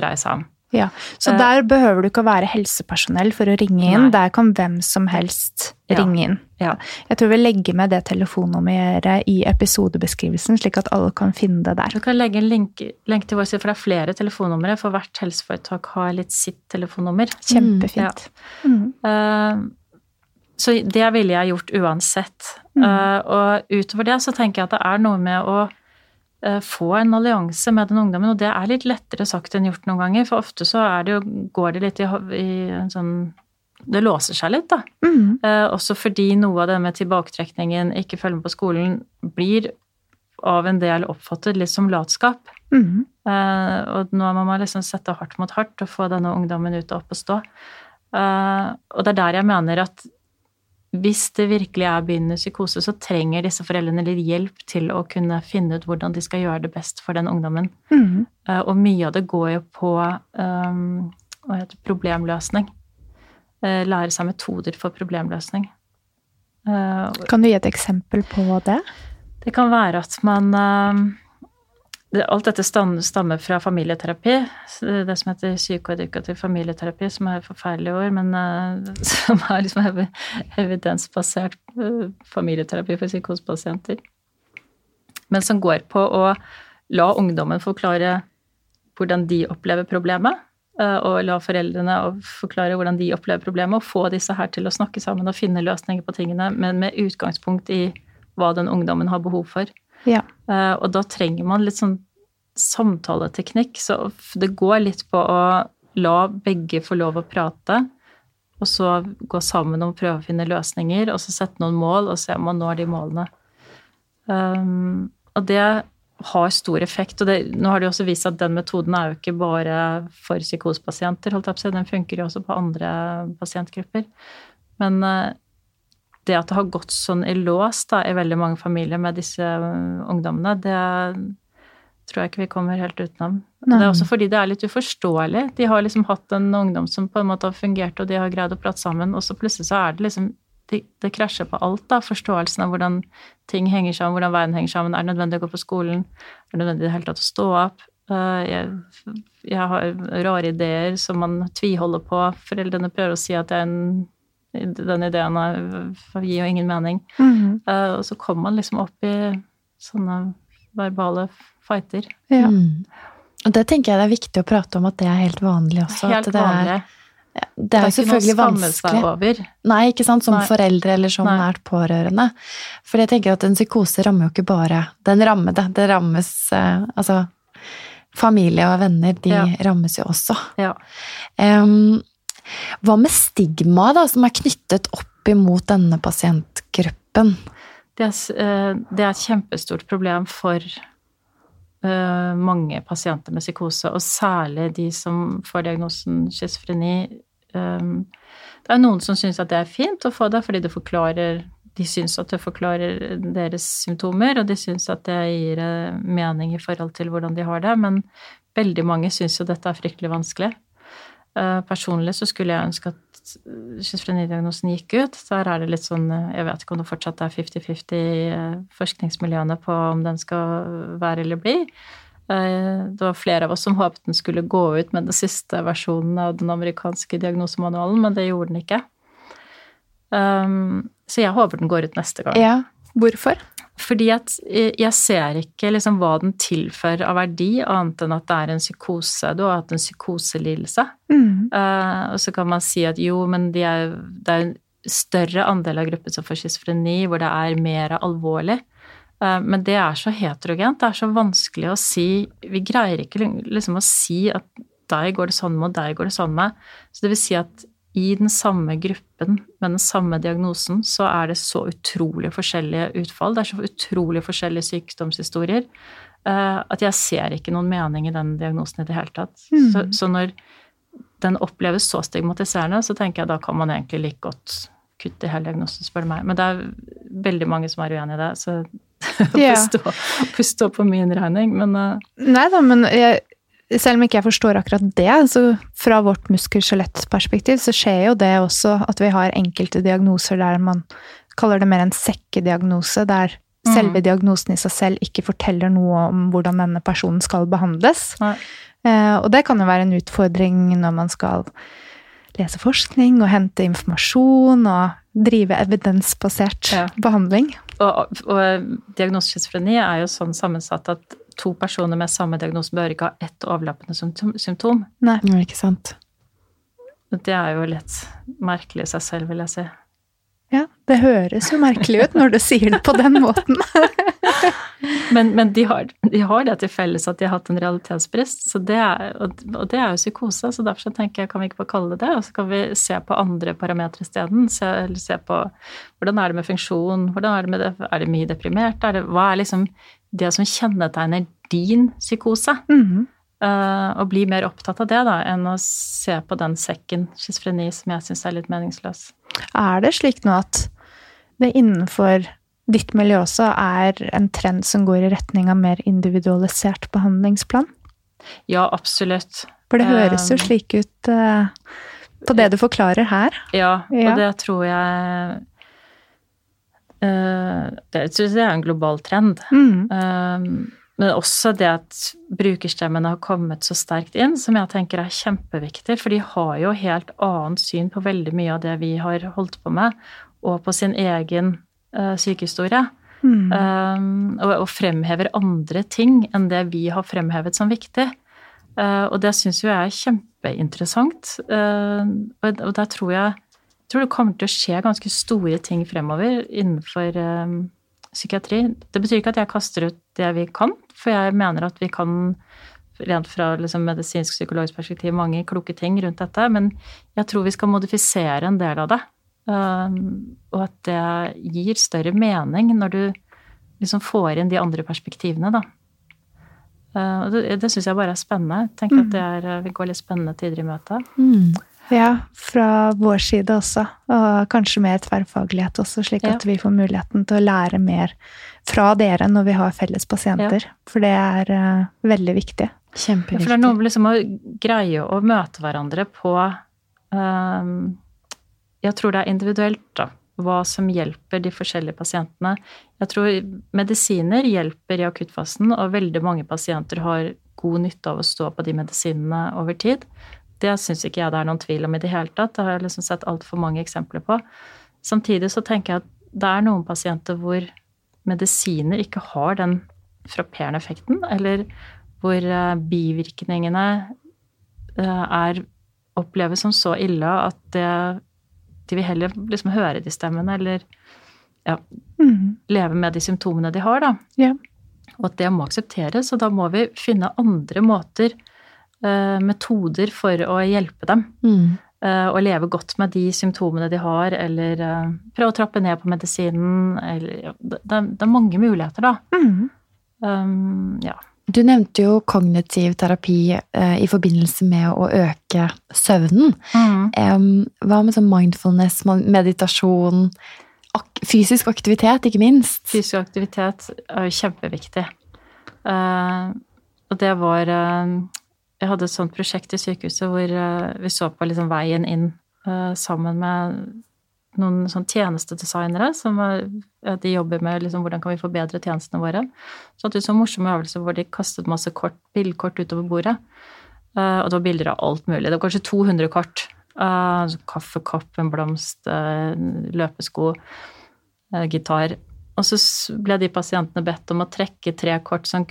dreie seg om. Ja, Så Eh, der behøver du ikke å være helsepersonell for å ringe inn. Nei. Der kan hvem som helst Ja. ringe inn. Ja. Jeg tror vi legger med det telefonnummeret i episodebeskrivelsen, slik at alle kan finne det der. Du kan legge en link, link til vår side, for det er flere telefonnumre. For hvert helseforetak har litt sitt telefonnummer. Kjempefint. Mm. Eh, Så det ville jeg gjort uansett. Mm. Uh, Og utover det så tenker jeg at det er noe med å få en allianse med den ungdommen, og det er litt lettere sagt enn gjort noen ganger, for ofte så det jo, går det litt i, i en sånn Det låser seg litt, da. Mm. Eh, også fordi noe av det med tilbaketrekningen, ikke følge med på skolen, blir av en del oppfattet litt som latskap. Mm. Eh, og nå må man liksom sette hardt mot hardt og få denne ungdommen ut og opp og stå. Eh, og det er der jeg mener at hvis det virkelig er begynnende psykose, så trenger disse foreldrene litt hjelp til å kunne finne ut hvordan de skal gjøre det best for den ungdommen. Mm. Og mye av det går jo på um, problemløsning. Eh, lære seg metoder for problemløsning. Eh, Kan du gi et eksempel på det? det kan være at man eh, det, Alt dette stammer fra familieterapi. Det som heter psykoedukativ familieterapi, som er forferdelige forferdelig ord, men eh, som er liksom evidensbasert eh, familieterapi for psykosepasienter. Men som går på å la ungdommen forklare hvordan de opplever problemet, eh, og la foreldrene forklare hvordan de opplever problemet, og få disse her til å snakke sammen og finne løsninger på tingene, men med utgangspunkt i hva den ungdommen har behov for. Ja. Eh, Og da trenger man litt sånn samtaleteknikk, så det går litt på å la begge få lov å prate, og så gå sammen og prøve å finne løsninger, og så sette noen mål, og se om man når de målene. Um, og det har stor effekt. Og det, nå har det jo også vist at den metoden er jo ikke bare for psykosepasienter, holdt jeg på å si, den funker jo også på andre pasientgrupper. Men eh, det at det har gått sånn i lås da, i veldig mange familier med disse eh, ungdommene, det tror jeg ikke vi kommer helt utenom. Nei. Det er også fordi det er litt uforståelig. De har liksom hatt en ungdom som på en måte har fungert, og de har greid å prate sammen, og så plutselig så er det liksom det, det krasjer på alt, da. Forståelsen av hvordan ting henger sammen, hvordan verden henger sammen. Er det nødvendig å gå på skolen? Er det nødvendig i det hele tatt å stå opp? Eh, Jeg, jeg har rare ideer som man tviholder på. Foreldrene prøver å si at jeg er en, den ideen gir jo ingen mening. Mm. Eh, Og så kommer man liksom opp i sånne verbale fighter. Ja. Mm. Og det tenker jeg det er viktig å prate om, at det er helt vanlig også. Helt at det vanlig. Er, det er er selvfølgelig vanskelig. over. Nei, ikke sant, som Nei. foreldre eller som Nei. nært pårørende. For jeg tenker at en psykose rammer jo ikke bare den rammede. Det rammes eh, Altså, familie og venner, de Ja. rammes jo også. Ja. Em, hva med stigma da, som er knyttet opp imot denne pasientgruppen? Det er, eh, det er et kjempestort problem for eh, mange pasienter med psykose, og særlig de som får diagnosen schizofreni. Um, det er noen som syns at det er fint å få det, fordi det forklarer de syns at det forklarer deres symptomer, og de syns at det gir eh, mening i forhold til hvordan de har det, men veldig mange syns jo dette er fryktelig vanskelig. Eh, Personlig så skulle jeg ønske at schizofrenidiagnosen gikk ut. Der er det litt sånn eh, Jeg vet ikke om det fortsatt er 50-50 i eh, forskningsmiljøene på om den skal være eller bli. Eh, Det var flere av oss som håpet den skulle gå ut med den siste versjonen av den amerikanske diagnosemanualen, men det gjorde den ikke. Så jeg håper den går ut neste gang. ja. Hvorfor? Fordi at eh, jeg ser ikke liksom hva den tilfører av verdi, annet enn at det er en psykose. Du har hatt en psykoselidelse. Mm. Uh, og så kan man si at jo, men de er, det er en større andel av gruppen som får schizofreni, hvor det er mer alvorlig. Uh, men det er så heterogent. Det er så vanskelig å si Vi greier ikke liksom å si at deg går det sånn med, og deg går det sånn med. Så det vil si at i den samme gruppen med den samme diagnosen, så er det så utrolig forskjellige utfall. Det er så utrolig forskjellige sykdomshistorier eh, at jeg ser ikke noen mening i den diagnosen i det hele tatt. Mm. Så, så når den oppleves så stigmatiserende, så tenker jeg da kan man egentlig like godt kutte i hele diagnosen, spør du meg. Men det er veldig mange som er uenig i det, så Ja. puste puss på min regning. Men uh... Nei da, men jeg, selv om ikke jeg forstår akkurat det, så fra vårt muskel-skjelett-perspektiv så skjer jo det også at vi har enkelte diagnoser der man kaller det mer en sekkediagnose, der Mhm. selve diagnosen i seg selv ikke forteller noe om hvordan denne personen skal behandles. Ja. Eh, og det kan jo være en utfordring når man skal lese forskning og hente informasjon og drive evidensbasert Ja. behandling. Og, og diagnosen schizofreni er jo sånn sammensatt at to personer med samme diagnose bør ikke ha ett overlappende symptom. Nei, Nei. er ikke sant. Det er jo litt merkelig i seg selv, vil jeg si. Ja, det høres jo merkelig ut når du sier det på den måten. Men, men de, har, de har det til felles at de har hatt en realitetsbrist, så det er, og, og det er jo psykose. Så derfor så tenker jeg, kan vi ikke bare kalle det det, og så kan vi se på andre parametere isteden. Se, eller se på hvordan er det med funksjon, hvordan er det med det, er det mye deprimert, er det, hva er liksom det som kjennetegner din psykose? Mm -hmm. uh, og bli mer opptatt av det, da, enn å se på den sekken schizofreni som jeg syns er litt meningsløs. Er det slik nå at det innenfor ditt miljø også er en trend som går i retning av mer individualisert behandlingsplan? Ja, absolutt. For det høres jo Um, slik ut uh, på det du forklarer her. Ja, Ja. og det tror jeg eh, Det syns jeg er en global trend. Mhm. Um, men også det at brukerstemmene har kommet så sterkt inn, som jeg tenker er kjempeviktig. For de har jo helt annet syn på veldig mye av det vi har holdt på med, og på sin egen uh, sykehistorie. Mm. Um, og, og fremhever andre ting enn det vi har fremhevet som viktig. Uh, og det syns jo jeg er kjempeinteressant. Uh, og, og der tror jeg, tror det kommer til å skje ganske store ting fremover innenfor um, psykiatri. Det betyr ikke at jeg kaster ut det vi kan, for jeg mener at vi kan rent fra liksom medisinsk-psykologisk perspektiv mange kloke ting rundt dette, men jeg tror vi skal modifisere en del av det. Um, og at det gir større mening når du liksom får inn de andre perspektivene, da. Uh, det det syns jeg bare er spennende. Jeg tenker at det er, uh, vi går litt spennende tider i møte. Mm. Ja, fra vår side også. Og kanskje mer tverrfaglighet også, slik Ja. at vi får muligheten til å lære mer fra dere når vi har felles pasienter. For det er uh, veldig viktig. Ja, For det er noe med liksom å greie å møte hverandre på um, Jeg tror det er individuelt, da. Hva som hjelper de forskjellige pasientene. Jeg tror medisiner hjelper i akuttfasen, og veldig mange pasienter har god nytte av å stå på de medisinene over tid. Det syns ikke jeg det er noen tvil om i det hele tatt. Det har jeg liksom sett altfor mange eksempler på. Samtidig så tenker jeg at det er noen pasienter hvor medisiner ikke har den frapperende effekten, eller hvor eh, bivirkningene eh, er oppleves som så ille at det, de vil heller liksom høre de stemmene, eller ja, mm. leve med de symptomene de har, da. Yeah. Og at det må aksepteres, og da må vi finne andre måter, metoder for å hjelpe dem. Mm. eh, og leve godt med de symptomene de har, eller eh, prøve å trappe ned på medisinen, eller det, det er- mange muligheter, da. Mm. Um, ja. Du nevnte jo kognitiv terapi eh, i forbindelse med å øke søvnen. Em, hva med sånn mindfulness, meditasjon, ak fysisk aktivitet, ikke minst? Fysisk aktivitet er jo kjempeviktig. Uh, og det var eh, Jeg hadde et sånt prosjekt i sykehuset hvor eh, vi så på liksom veien inn eh, sammen med noen sånn tjenestedesignere som er, de jobber med liksom, hvordan kan vi forbedre tjenestene våre. Så hadde vi så morsomme øvelser hvor de kastet masse kort, bildkort utover bordet. Uh, og det var bilder av alt mulig. Det var kanskje 200 kort. Uh, kaffekopp, en blomst, uh, løpesko, gitar. Og så ble de pasientene bedt om å trekke tre kort som,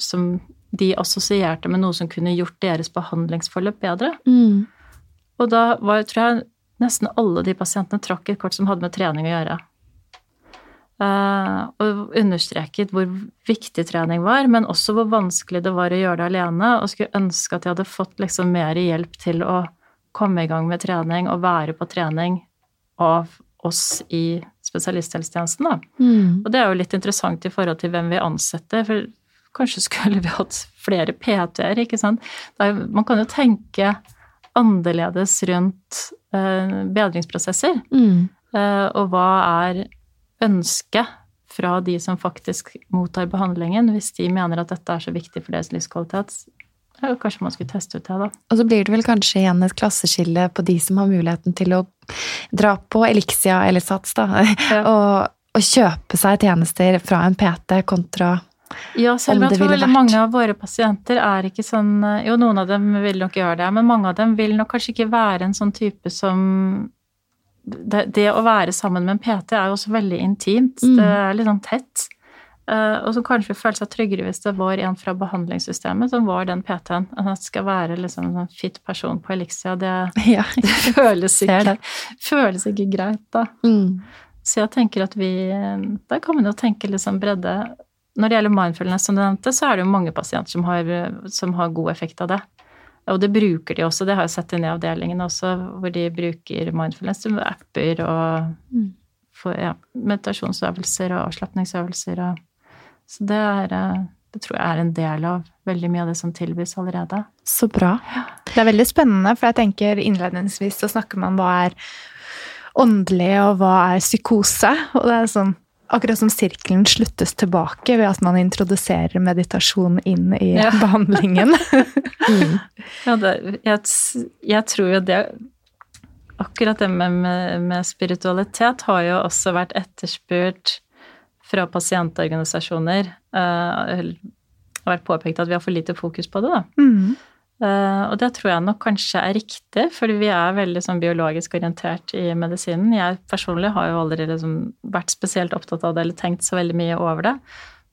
som de assosierte med noe som kunne gjort deres behandlingsforløp bedre. Mm. Og da var, tror jeg nesten alle de pasientene trakk et kort som hadde med trening å gjøre. Eh, og understreket hvor viktig trening var, men også hvor vanskelig det var å gjøre det alene, og skulle ønske at de hadde fått liksom mer hjelp til å komme i gang med trening og være på trening av oss i spesialisthelsetjenesten. Mm. Og det er jo litt interessant i forhold til hvem vi ansetter, for kanskje skulle vi hatt flere PT-er, ikke sant. Er, man kan jo tenke annerledes rundt eh, bedringsprosesser, Mm. eh, og hva er ønsket fra de som faktisk mottar behandlingen, hvis de mener at dette er så viktig for deres livskvalitet. Ja, kanskje man skulle teste ut det, da. Og så blir det vel kanskje igjen et klasseskille på de som har muligheten til å dra på Elixia eller Sats, da, Ja. og, og kjøpe seg tjenester fra en PT kontra Ja, selv om jeg tror veldig mange av våre pasienter er ikke sånn Jo, noen av dem vil nok gjøre det, men mange av dem vil nok kanskje ikke være en sånn type som Det, det å være sammen med en PT er jo også veldig intimt. Mm. Det er litt sånn tett. Uh, og som kanskje føler seg tryggere hvis det var en fra behandlingssystemet som var den PT-en. At det skal være liksom en sånn fit person på Elixia. Det, ja, det, føles, ikke, det. føles, ikke, greit, da. Mm. Så jeg tenker at vi Der kan man jo tenke liksom bredde. Når det gjelder mindfulness, som du nevnte, så er det jo mange pasienter som har, som har god effekt av det. Og det bruker de også, det har jeg sett inn i avdelingen også, hvor de bruker mindfulness som apper og mm. for, ja, meditasjonsøvelser og avslapningsøvelser. Og, så det, er, eh, det tror jeg er en del av veldig mye av det som tilbys allerede. Så bra. Ja. Det er veldig spennende, for jeg tenker innledningsvis så snakker man hva er åndelig, og hva er psykose? Og det er sånn Akkurat som sirkelen sluttes tilbake ved at man introduserer meditasjon inn i ja. behandlingen. mm. Ja, det, jeg, jeg, tror jo det Akkurat det med, med, med, spiritualitet har jo også vært etterspurt fra pasientorganisasjoner. Uh, har vært påpekt at vi har for lite fokus på det, da. Mm. Uh, og det tror jeg nok kanskje er riktig, fordi vi er veldig sånn biologisk orientert i medisinen. Jeg personlig har jo aldri liksom vært spesielt opptatt av det eller tenkt så veldig mye over det.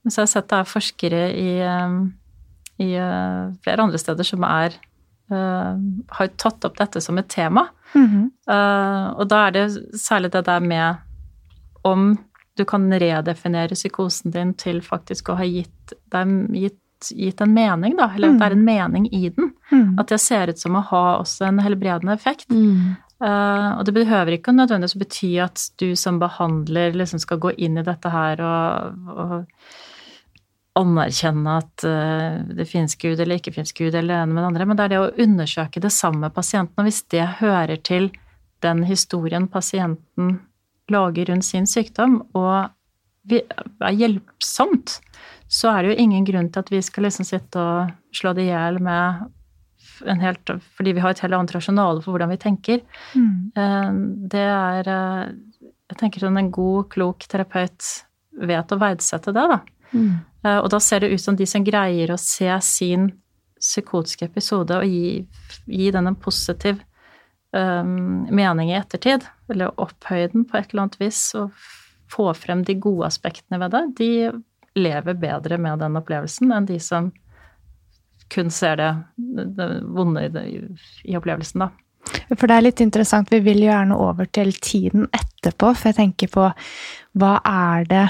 Men så har jeg sett det er forskere i, um, i uh, flere andre steder som er har tatt opp dette som et tema. Mm -hmm. og da er det særlig det der med om du kan redefinere psykosen din til faktisk å ha gitt dem, gitt gitt en mening, da, eller at det er en mm. mening i den. Mm. At det ser ut som å ha også en helbredende effekt. Uh, og det behøver ikke nødvendigvis bety at du som behandler liksom skal gå inn i dette her og, og anerkjenne at uh, det fins Gud eller ikke fins Gud, eller det ene med det andre, men det er det å undersøke det samme med pasienten. Og hvis det hører til den historien pasienten lager rundt sin sykdom, og er hjelpsomt, så er det jo ingen grunn til at vi skal liksom sitte og slå det i hjel med en helt Fordi vi har et helt annet rasjonale for hvordan vi tenker. Mm. Eh, det er eh, Jeg tenker sånn en god, klok terapeut vet å verdsette det, da. Mm. Eh, og da ser det ut som de som greier å se sin psykotiske episode og gi, gi den en positiv um, mening i ettertid, eller opphøye den på et eller annet vis, og få frem de gode aspektene ved det, de lever bedre med den opplevelsen enn de som kun ser det, det vonde i, det, i, opplevelsen, da. For det er litt interessant, vi vil jo gjerne over til tiden etterpå, for jeg tenker på hva er det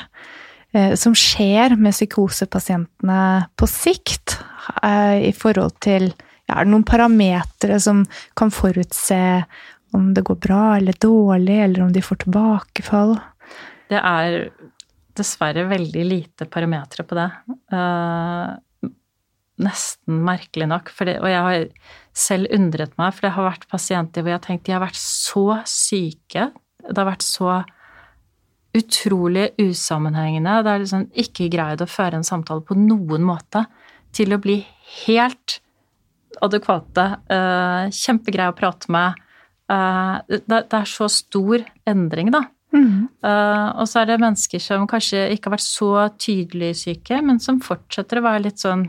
eh, som skjer med psykosepasientene på sikt, eh, i forhold til ja, Er det noen parametere som kan forutse om det går bra eller dårlig, eller om de får tilbakefall? Det er dessverre veldig lite parametere på det. Uh, nesten merkelig nok. Det, og jeg har selv undret meg, for det har vært pasienter hvor jeg har tenkt de har vært så syke. Det har vært så utrolig usammenhengende. Det er liksom ikke greid å føre en samtale på noen måte til å bli helt adekvate. Uh, kjempegreie å prate med. Uh, det, det, er så stor endring, da. Mm. Uh, og så er det mennesker som kanskje ikke har vært så tydelig syke, men som fortsetter å være litt sånn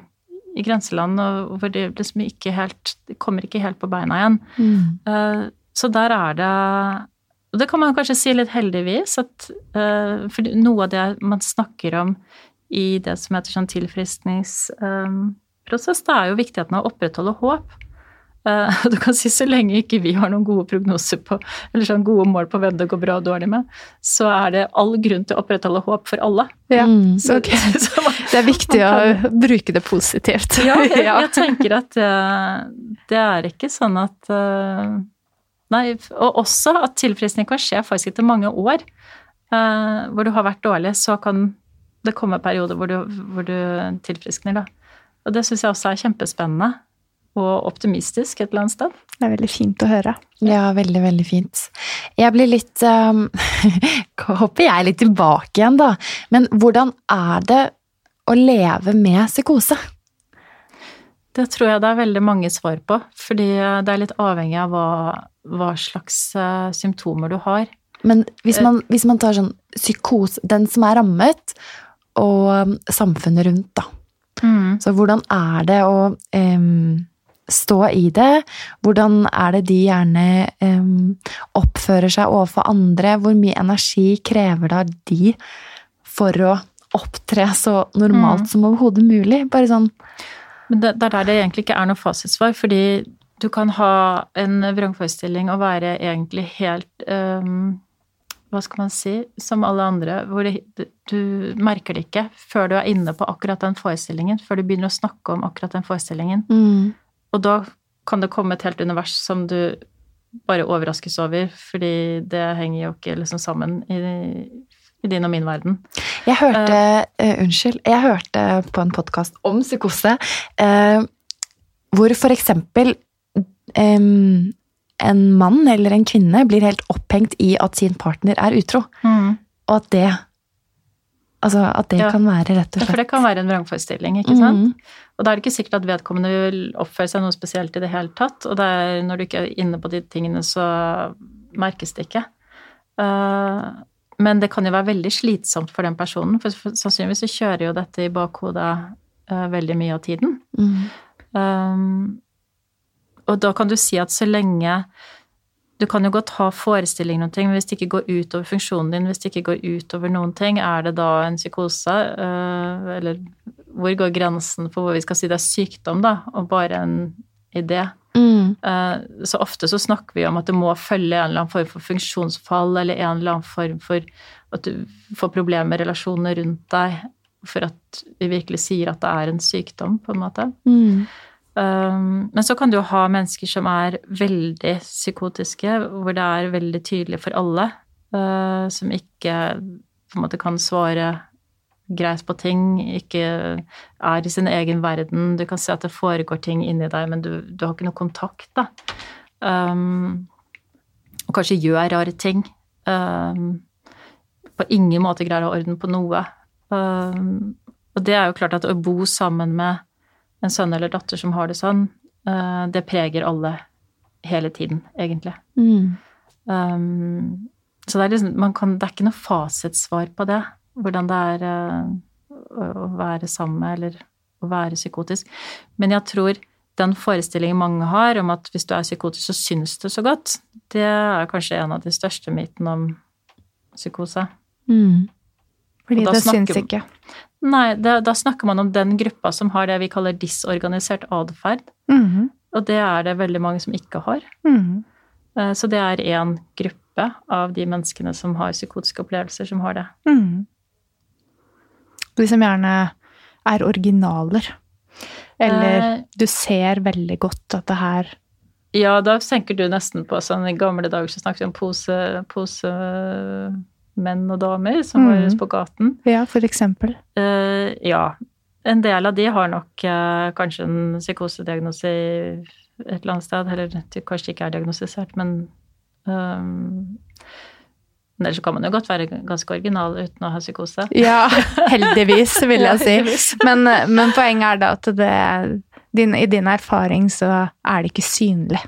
i grenseland, og hvor de liksom ikke helt De kommer ikke helt på beina igjen. Mm. Uh, så der er det Og det kan man kanskje si litt heldigvis, at uh, For noe av det man snakker om i det som heter sånn tilfriskningsprosess, det er jo viktigheten av å opprettholde håp. Uh, du kan si så lenge ikke vi har noen gode prognoser på, eller sånn gode mål på hvem det går bra og dårlig med, så er det all grunn til å opprettholde håp for alle. Ja, mm. så, okay. så man, det er viktig kan, å bruke det positivt. Ja, jeg, jeg tenker at uh, det er ikke sånn at uh, Nei, og også at tilfriskning kan skje faktisk etter mange år. hvor du har vært dårlig, så kan det komme perioder hvor du, hvor du tilfriskner, da. Og det syns jeg også er kjempespennende og optimistisk et eller annet sted. Det er veldig fint å høre. Ja, veldig, veldig fint. Jeg blir litt um, Hopper jeg litt tilbake igjen, da. Men hvordan er det å leve med psykose? Det tror jeg det er veldig mange svar på. Fordi det er litt avhengig av hva, hva slags uh, symptomer du har. Men hvis man, hvis man tar sånn psykose Den som er rammet, og samfunnet rundt, da. Mm. Så hvordan er det å em, stå i det? Hvordan er det de gjerne um, oppfører seg overfor andre? Hvor mye energi krever da de for å opptre så normalt Mm. som overhodet mulig? Bare sånn Men det, det er der det egentlig ikke er noe fasitsvar, fordi du kan ha en vrangforestilling og være egentlig helt um, Hva skal man si Som alle andre, hvor det, du merker det ikke før du er inne på akkurat den forestillingen, før du begynner å snakke om akkurat den forestillingen. mm, Og da kan det komme et helt univers som du bare overraskes over, fordi det henger jo ikke liksom sammen i, i din og min verden. Jeg hørte uh, Unnskyld. Jeg hørte på en podkast om psykose uh, hvor for eksempel um, en mann eller en kvinne blir helt opphengt i at sin partner er utro. Og at det Altså at det Ja. kan være rett og slett Ja, for det kan være en vrangforestilling, ikke sant? Mm. Og da er det ikke sikkert at vedkommende vil oppføre seg noe spesielt i det hele tatt. Og er, når du ikke er inne på de tingene, så merkes det ikke. Uh, men det kan jo være veldig slitsomt for den personen, for for sannsynligvis så kjører jo dette i bakhodet uh, veldig mye av tiden. Mm. Um, og da kan du si at så lenge Du kan jo godt ha forestillinger om ting, men hvis det ikke går utover funksjonen din, hvis det ikke går utover noen ting, er det da en psykose? Uh, eller hvor går grensen for hvor vi skal si det er sykdom, da, og bare en idé? Mhm. Uh, så ofte så snakker vi om at det må følge en eller annen form for funksjonsfall, eller en eller annen form for at du får problemer med relasjonene rundt deg, for at vi virkelig sier at det er en sykdom, på en måte. Mhm. Um, men så kan du ha mennesker som er veldig psykotiske, hvor det er veldig tydelig for alle, uh, som ikke på en måte kan svare greit på ting, ikke er i sin egen verden. Du kan se at det foregår ting inni deg, men du, du har ikke noe kontakt, da. Um, og kanskje gjør rare ting. Um, på ingen måte greier å ha orden på noe. Um, og det er jo klart at å bo sammen med en sønn eller datter som har det sånn, uh, det preger alle hele tiden, egentlig. Mm. Um, så det er liksom man kan, Det er ikke noe fasitsvar på det, hvordan det er uh, å, være sammen med eller å være psykotisk. Men jeg tror den forestillingen mange har om at hvis du er psykotisk, så syns du så godt, det er kanskje en av de største mytene om psykose. Mhm. Fordi det syns ikke. Nei, da, da snakker man om den gruppa som har det vi kaller disorganisert atferd. Mhm. Og det er det veldig mange som ikke har. Mm -hmm. Så det er én gruppe av de menneskene som har psykotiske opplevelser, som har det. Mm. De som gjerne er originaler. Eller Eh, du ser veldig godt at det her Ja, da tenker du nesten på sånn i gamle dager så snakket vi om pose, pose menn og damer som Mm. høres på gaten. Ja, for eksempel. Uh, ja. En del av de har nok uh, kanskje en psykosediagnose i et eller annet sted, eller kanskje ikke er diagnostisert, men um, ellers så kan man jo godt være ganske original uten å ha psykose. Ja, heldigvis, vil Ja, jeg si. Men, men poenget er da at det, din, i din erfaring så er det ikke synlig.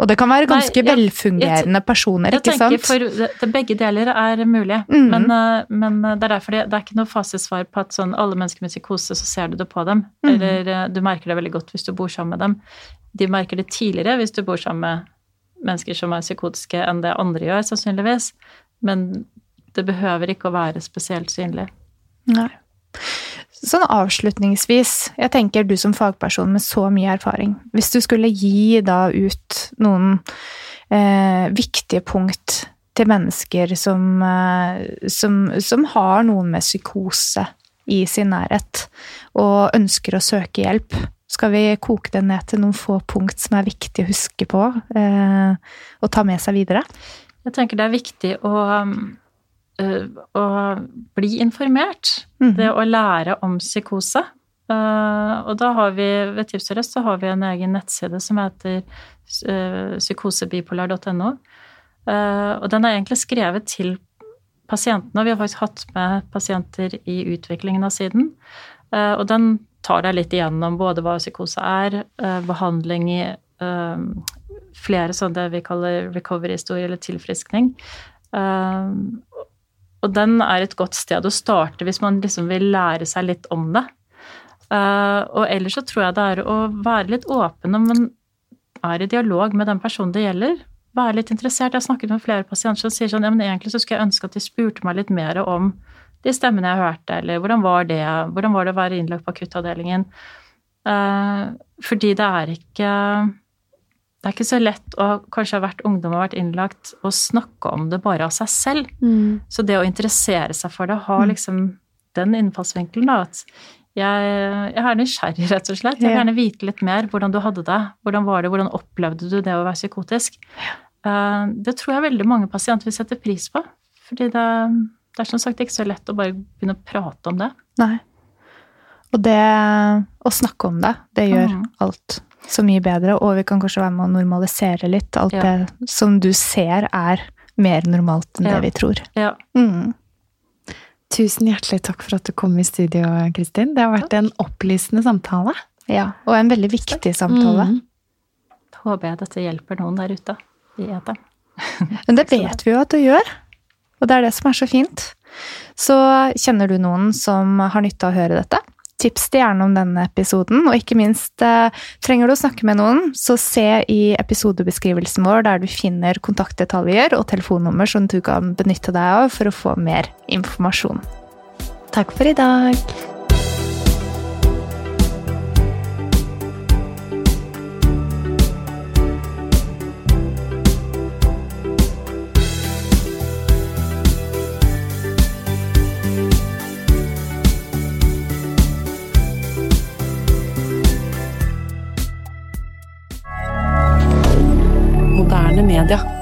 Og det kan være Nei, ganske jeg- velfungerende personer, Jeg ikke tenker sant? for det, Begge deler er mulig. mm. Men, eh, men det er derfor det, det er ikke noe fasesvar på at sånn alle mennesker med psykose, så ser du det på dem. Mm. Eller eh, du merker det veldig godt hvis du bor sammen med dem. De merker det tidligere hvis du bor sammen med mennesker som er psykotiske, enn det andre gjør, sannsynligvis. Men det behøver ikke å være spesielt synlig. Nei. Sånn avslutningsvis, jeg tenker du som fagperson med så mye erfaring, hvis du skulle gi da ut noen eh, viktige punkt til mennesker som, eh, som, som har noen med psykose i sin nærhet, og ønsker å søke hjelp, skal vi koke det ned til noen få punkt som er viktig å huske på eh, og ta med seg videre? Jeg tenker det er viktig å, å bli informert. Mm. Det å lære om psykose. Eh, og da har vi ved Tips og Røst så har vi en egen nettside som heter uh, psykosebipolar.no. Eh, og den er egentlig skrevet til pasientene, og vi har faktisk hatt med pasienter i utviklingen av siden. Eh, og den tar deg litt igjennom både hva psykose er, eh, behandling i eh, flere sånne det vi kaller recovery-historier, eller tilfriskning. Eh, og den er et godt sted å starte hvis man liksom vil lære seg litt om det. Uh, og ellers så tror jeg det er å være litt åpen når man er i dialog med den personen det gjelder. Være litt interessert. Jeg har snakket med flere pasienter som sier sånn ja, men egentlig så skulle jeg ønske at de spurte meg litt mer om de stemmene jeg hørte, eller hvordan var det, hvordan var det å være innlagt på akuttavdelingen. Uh, fordi det er ikke det er ikke så lett å kanskje ha vært ungdom og vært innlagt og snakke om det bare av seg selv. Mm. Så det å interessere seg for det, ha mm. liksom den innfallsvinkelen, da, at jeg, jeg er nysgjerrig, rett og slett. Jeg vil gjerne vite litt mer hvordan du hadde det. Hvordan var det, hvordan opplevde du det å være psykotisk? Uh, det tror jeg veldig mange pasienter vil sette pris på. Fordi det, det er som sagt ikke så lett å bare begynne å prate om det. Nei. Og det å snakke om det, det gjør mm. alt så mye bedre, og vi kan kanskje være med å normalisere litt alt ja. det som du ser er mer normalt enn ja. det vi tror. Ja. Mm. Tusen hjertelig takk for at du kom i studio, Kristin. Det har vært en opplysende samtale. Ja, og en veldig viktig samtale. Mm. Håper jeg dette hjelper noen der ute i eteren. Men det vet vi jo at det gjør, og det er det som er så fint. Så kjenner du noen som har nytte av å høre dette? Tips det gjerne om denne episoden, og ikke minst eh, trenger du å snakke med noen, så se i episodebeskrivelsen vår der du finner kontaktdetaljer og telefonnummer som du kan benytte deg av for å få mer informasjon. Takk for i dag. Media.